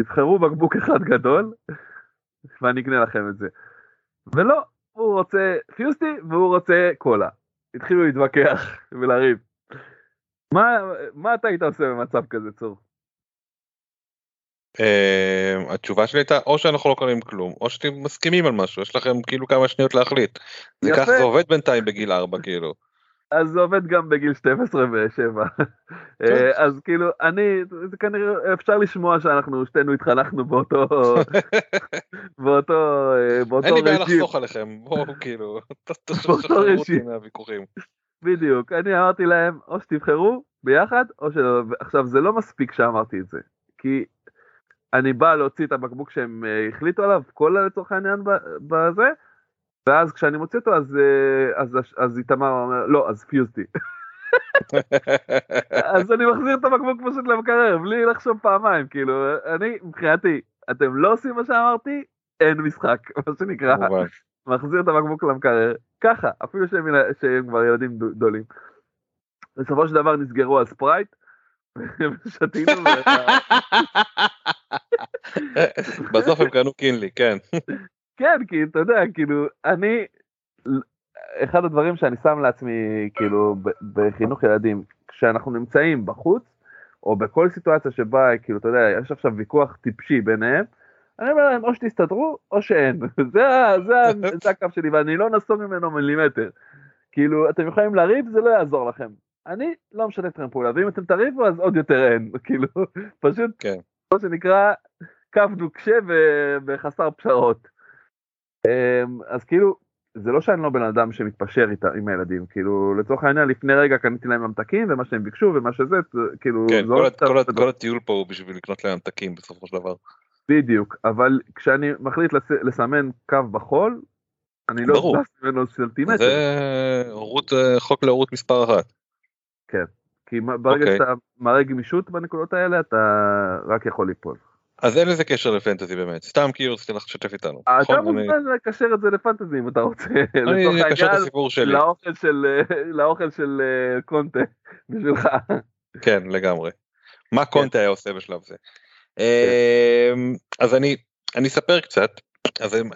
A: תבחרו בקבוק אחד גדול, *laughs* ואני אקנה לכם את זה. ולא, הוא רוצה פיוסטי והוא רוצה קולה. התחילו להתווכח *laughs* ולריב. מה, מה אתה היית עושה במצב כזה, צור?
B: אה, התשובה שלי הייתה או שאנחנו לא קוראים כלום או שאתם מסכימים על משהו יש לכם כאילו כמה שניות להחליט. זה. ככה זה עובד בינתיים בגיל 4 כאילו.
A: אז זה עובד גם בגיל 12 ו-7. אז כאילו, אני, זה כנראה, אפשר לשמוע שאנחנו שתינו התחנכנו באותו, *laughs* באותו, אה, באותו
B: אין לי בעיה
A: רג'ים.
B: לחסוך עליכם בואו כאילו תשחררו אותי
A: רג'ים.
B: מהוויכוחים.
A: בדיוק, אני אמרתי להם, או שתבחרו ביחד, או שלא. עכשיו, זה לא מספיק שאמרתי את זה, כי אני בא להוציא את הבקבוק שהם אה, החליטו עליו, קולה לצורך העניין בזה, ואז כשאני מוציא אותו, אז, אה, אז, אז איתמר אומר, לא, אז פיוזטי. *laughs* אז אני מחזיר את הבקבוק פשוט למקרר, בלי לחשוב פעמיים, כאילו, אני, מבחינתי, אתם לא עושים מה שאמרתי, אין משחק, מה שנקרא. מחזיר את הבקבוק למקרר, ככה, אפילו שהם, שהם כבר ילדים גדו- גדולים. בסופו של דבר נסגרו על ספרייט, *laughs* ושתינו, *laughs*
B: בסוף הם קנו קינלי כן. *laughs*
A: כן, כי אתה יודע, כאילו, אני, אחד הדברים שאני שם לעצמי, כאילו, בחינוך ילדים, כשאנחנו נמצאים בחוץ, או בכל סיטואציה שבה, כאילו, אתה יודע, יש עכשיו ויכוח טיפשי ביניהם, אני אומר להם, או שתסתדרו, או שאין. *laughs* זה, זה, *laughs* זה הקו שלי, ואני לא נסוג ממנו מילימטר. כאילו, אתם יכולים לריב, זה לא יעזור לכם. אני לא משתף אתכם פעולה, ואם אתם תריבו, אז עוד יותר אין. *laughs* כאילו, פשוט,
B: כן.
A: מה שנקרא, קו נוקשה ו- וחסר פשרות. אמ, אז כאילו, זה לא שאני לא בן אדם שמתפשר איתה, עם הילדים, כאילו, לצורך העניין, לפני רגע קניתי להם ממתקים, ומה שהם ביקשו, ומה שזה, כאילו,
B: כן, כל
A: קצת
B: כל
A: גדול.
B: כל הטיול פה הוא בשביל לקנות להם ממתקים בסופו של דבר.
A: בדיוק, אבל כשאני מחליט לס- לסמן קו בחול, אני לא. זז ממנו סנטימטר.
B: זה הורות, אה, חוק להורות מספר אחת.
A: כי מה- ברגע
B: אוקיי.
A: שאתה מראה גמישות בנקודות האלה, אתה רק יכול ליפול.
B: אז אין לזה קשר לפנטזי באמת, סתם כאילו רציתי לך לשתף איתנו.
A: אתה
B: נכון? אני-
A: מוזמן לקשר את זה לפנטזי אם אתה רוצה.
B: אני אקשר את הסיפור שלי.
A: לאוכל של אה, לאוכל של אה, קונטה בשבילך.
B: כן, לגמרי. מה
A: כן.
B: קונטה היה עושה בשלב זה. אמ, אז אני, אני אספר קצת. אז אמ,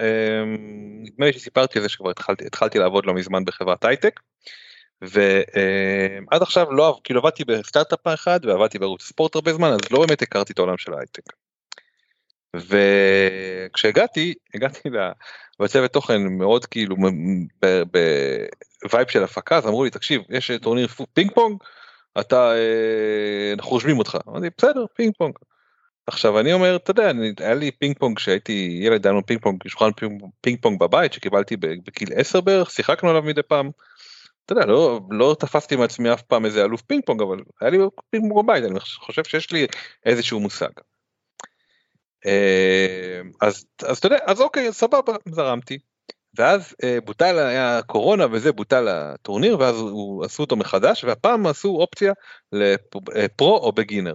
B: נדמה לי שסיפרתי על זה שכבר התחלתי, התחלתי לעבוד לא מזמן בחברת הייטק. ועד עכשיו לא, כאילו עבדתי בסטארט-אפ אחד ועבדתי בערוץ ספורט הרבה זמן, אז לא באמת הכרתי את העולם של ההייטק. וכשהגעתי, הגעתי לצוות תוכן מאוד כאילו ב vibe של הפקה, אז אמרו לי, תקשיב, יש טורניר פינג פונג, אתה, אה, אנחנו רושמים אותך. אמרתי, בסדר, פינג פונג. עכשיו אני אומר, אתה יודע, אני, היה לי פינג פונג כשהייתי ילד, היה לנו פינג פונג, שולחן פינג, פינג פונג בבית שקיבלתי בגיל 10 בערך, שיחקנו עליו מדי פעם. אתה יודע, לא, לא תפסתי מעצמי אף פעם איזה אלוף פינג פונג, אבל היה לי פינג פונג בבית, אני חושב שיש לי איזשהו מושג. אה, אז, אז אתה יודע, אז אוקיי, סבבה, זרמתי. ואז אה, בוטל, היה קורונה וזה, בוטל הטורניר, ואז הוא, עשו אותו מחדש, והפעם עשו אופציה לפרו או בגינר.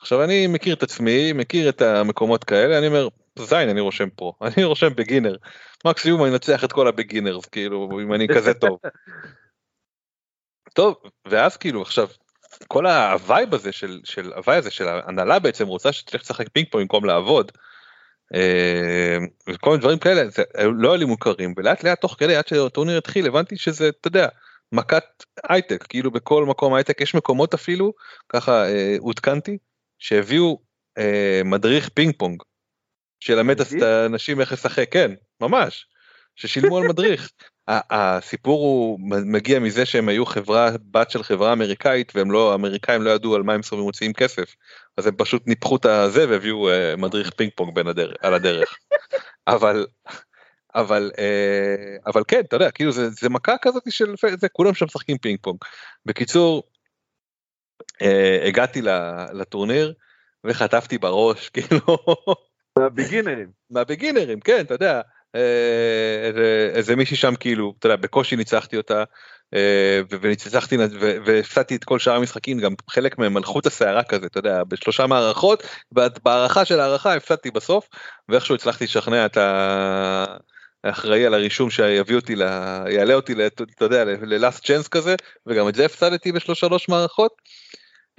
B: עכשיו אני מכיר את עצמי, מכיר את המקומות כאלה, אני אומר, זין, אני רושם פרו, *laughs* אני רושם בגינר. מקסימום אני אנצח את כל הבגינרס, כאילו, אם אני כזה טוב. טוב, ואז כאילו עכשיו, כל ה vibe הזה של, של ה vibe הזה של ההנהלה בעצם רוצה שתלך לשחק פינג פונג במקום לעבוד. אה, וכל מיני דברים כאלה, זה לא היו לי מוכרים, ולאט לאט תוך כדי עד שהטורניר התחיל הבנתי שזה, אתה יודע, מכת הייטק, כאילו בכל מקום הייטק יש מקומות אפילו, ככה אה, עודכנתי, שהביאו אה, מדריך פינג פונג, שילמד את. האנשים איך לשחק, כן, ממש, ששילמו על מדריך. הסיפור הוא מגיע מזה שהם היו חברה בת של חברה אמריקאית והם לא האמריקאים לא ידעו על מה הם סוף מוציאים כסף אז הם פשוט ניפחו את הזה והביאו אה, מדריך פינג פונג בין הדרך על הדרך *laughs* אבל אבל אה, אבל כן אתה יודע כאילו זה, זה מכה כזאת של זה כולם שם משחקים פינג פונג בקיצור הגעתי ל- לטורניר וחטפתי בראש *laughs* כאילו
A: בגינרים.
B: מהבגינרים כן אתה יודע אה, איזה- מישהי שם כאילו אתה יודע בקושי ניצחתי אותה אה, וניצחתי והפסדתי את כל שאר המשחקים גם חלק מהם על חוט השערה כזה אתה יודע בשלושה מערכות בהערכה של הערכה הפסדתי בסוף ואיכשהו הצלחתי לשכנע את ה- האחראי על הרישום שיביא אותי ל... יעלה אותי ל- אתה יודע ללאסט צ'אנס כזה וגם את זה הפסדתי בשלוש שלוש מערכות.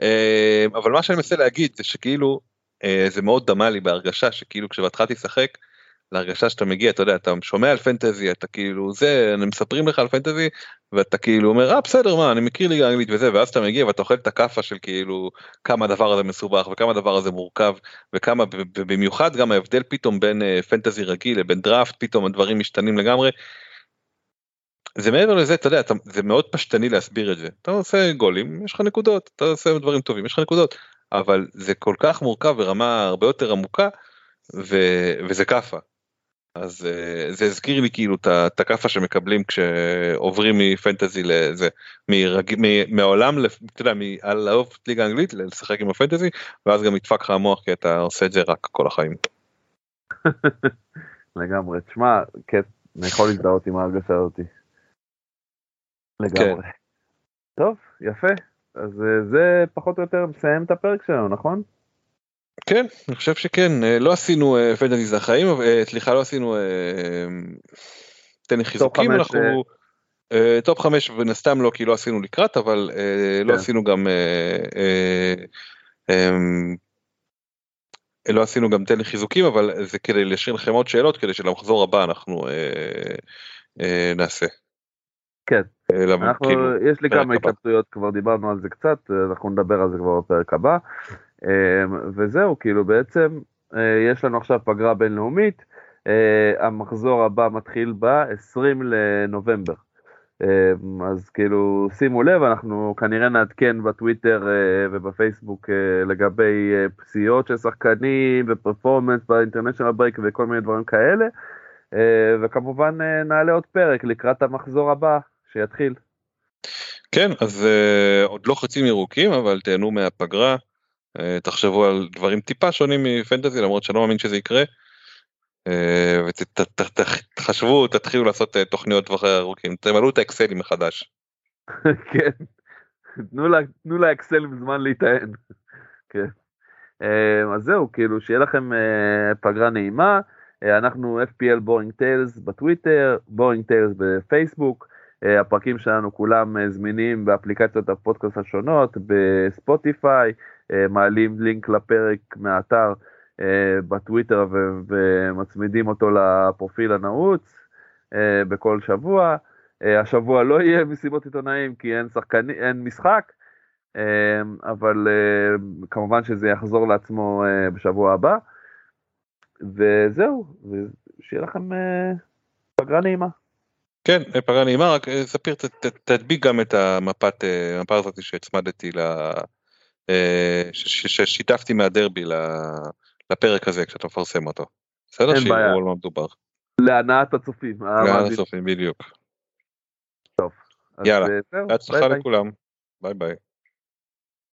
B: אה, אבל מה שאני מנסה להגיד זה שכאילו אה, זה מאוד דמה לי בהרגשה שכאילו כשהתחלתי לשחק להרגשה שאתה מגיע אתה יודע אתה שומע על פנטזי אתה כאילו זה הם מספרים לך על פנטזי ואתה כאילו אומר אה בסדר מה אני מכיר ליגה אנגלית וזה ואז אתה מגיע ואתה אוכל את הכאפה של כאילו כמה הדבר הזה מסובך וכמה הדבר הזה מורכב וכמה במיוחד גם ההבדל פתאום בין אה, פנטזי רגיל לבין דראפט פתאום הדברים משתנים לגמרי. זה מעבר לזה אתה יודע אתה, זה מאוד פשטני להסביר את זה אתה עושה גולים יש לך נקודות אתה עושה דברים טובים יש לך נקודות אבל זה כל כך מורכב ברמה הרבה יותר עמוקה ו, וזה כאפה. אז uh, זה הזכיר לי כאילו את הכאפה שמקבלים כשעוברים מפנטזי לזה מרג... מ... מהעולם אתה יודע מעל לעוף את ליגה האנגלית לשחק עם הפנטזי ואז גם ידפק לך המוח כי אתה עושה את זה רק כל החיים. *laughs*
A: לגמרי. תשמע, כיף, אני יכול להזדהות עם ההרגשה הזאתי. לגמרי. טוב, יפה. אז אה, זה פחות או יותר מסיים את הפרק שלנו, נכון?
B: כן אני חושב שכן אה, לא עשינו אה, fantasy זה החיים אה, סליחה לא עשינו תן חיזוקים אנחנו top חמש מן הסתם לא כי לא עשינו לקראת אבל לא
A: כן.
B: עשינו גם אה, לא עשינו גם תן חיזוקים אבל זה כדי להשאיר לכם עוד שאלות כדי שלמחזור הבא אנחנו נעשה.
A: כן. אנחנו,
B: כאילו,
A: יש לי כמה. התלבטויות, כבר דיברנו על זה קצת, אנחנו נדבר על זה כבר בפרק הבא. אה, וזהו, כאילו בעצם אה, יש לנו עכשיו פגרה בינלאומית, אה, המחזור הבא מתחיל ב-20 לנובמבר. אה, אז כאילו שימו לב, אנחנו כנראה נעדכן בטוויטר אה, ובפייסבוק לגבי פציעות של שחקנים ופרפורמנס באינטרנשיונל ברייק וכל מיני דברים כאלה. וכמובן נעלה עוד פרק לקראת המחזור הבא שיתחיל.
B: כן אז עוד לא חצים ירוקים אבל תהנו מהפגרה תחשבו על דברים טיפה שונים מפנטזי למרות שאני לא מאמין שזה יקרה. אה, ותחשבו, תתחילו לעשות אה, תוכניות טווח ארוכים, תמלאו את האקסלים מחדש. *laughs*
A: כן, תנו לאקסלים זמן להיטען. *laughs* כן. אה, אז זהו, כאילו, שיהיה לכם אה, פגרה נעימה. אה, אנחנו FPL Boring Tales בטוויטר, Boring Tales בפייסבוק. אה, הפרקים שלנו כולם אה, זמינים באפליקציות הפודקאסט השונות, בספוטיפיי, אה, מעלים לינק לפרק מהאתר אה, בטוויטר ומצמידים אותו לפרופיל הנעוץ אה, בכל שבוע. אה, השבוע לא יהיה מסיבות עיתונאים כי אין, שחקני, אין משחק, אה, אבל אה, כמובן שזה יחזור לעצמו אה, בשבוע הבא. וזהו, ושיהיה לכם אה, פגרה נעימה.
B: כן, פגרה נעימה, רק אה, ספיר תדביק גם את המפת, אה, המפה הזאת שהצמדתי, ל- אה, ש- ששיתפתי מהדרבי לפרק הזה כשאתה מפרסם אותו. בסדר? שיראו על מה מדובר.
A: להנאת הצופים. המאזינים.
B: הסופים בדיוק.
A: אז,
B: יאללה,
A: אה,
B: בהצלחה. לכולם. ביי ביי.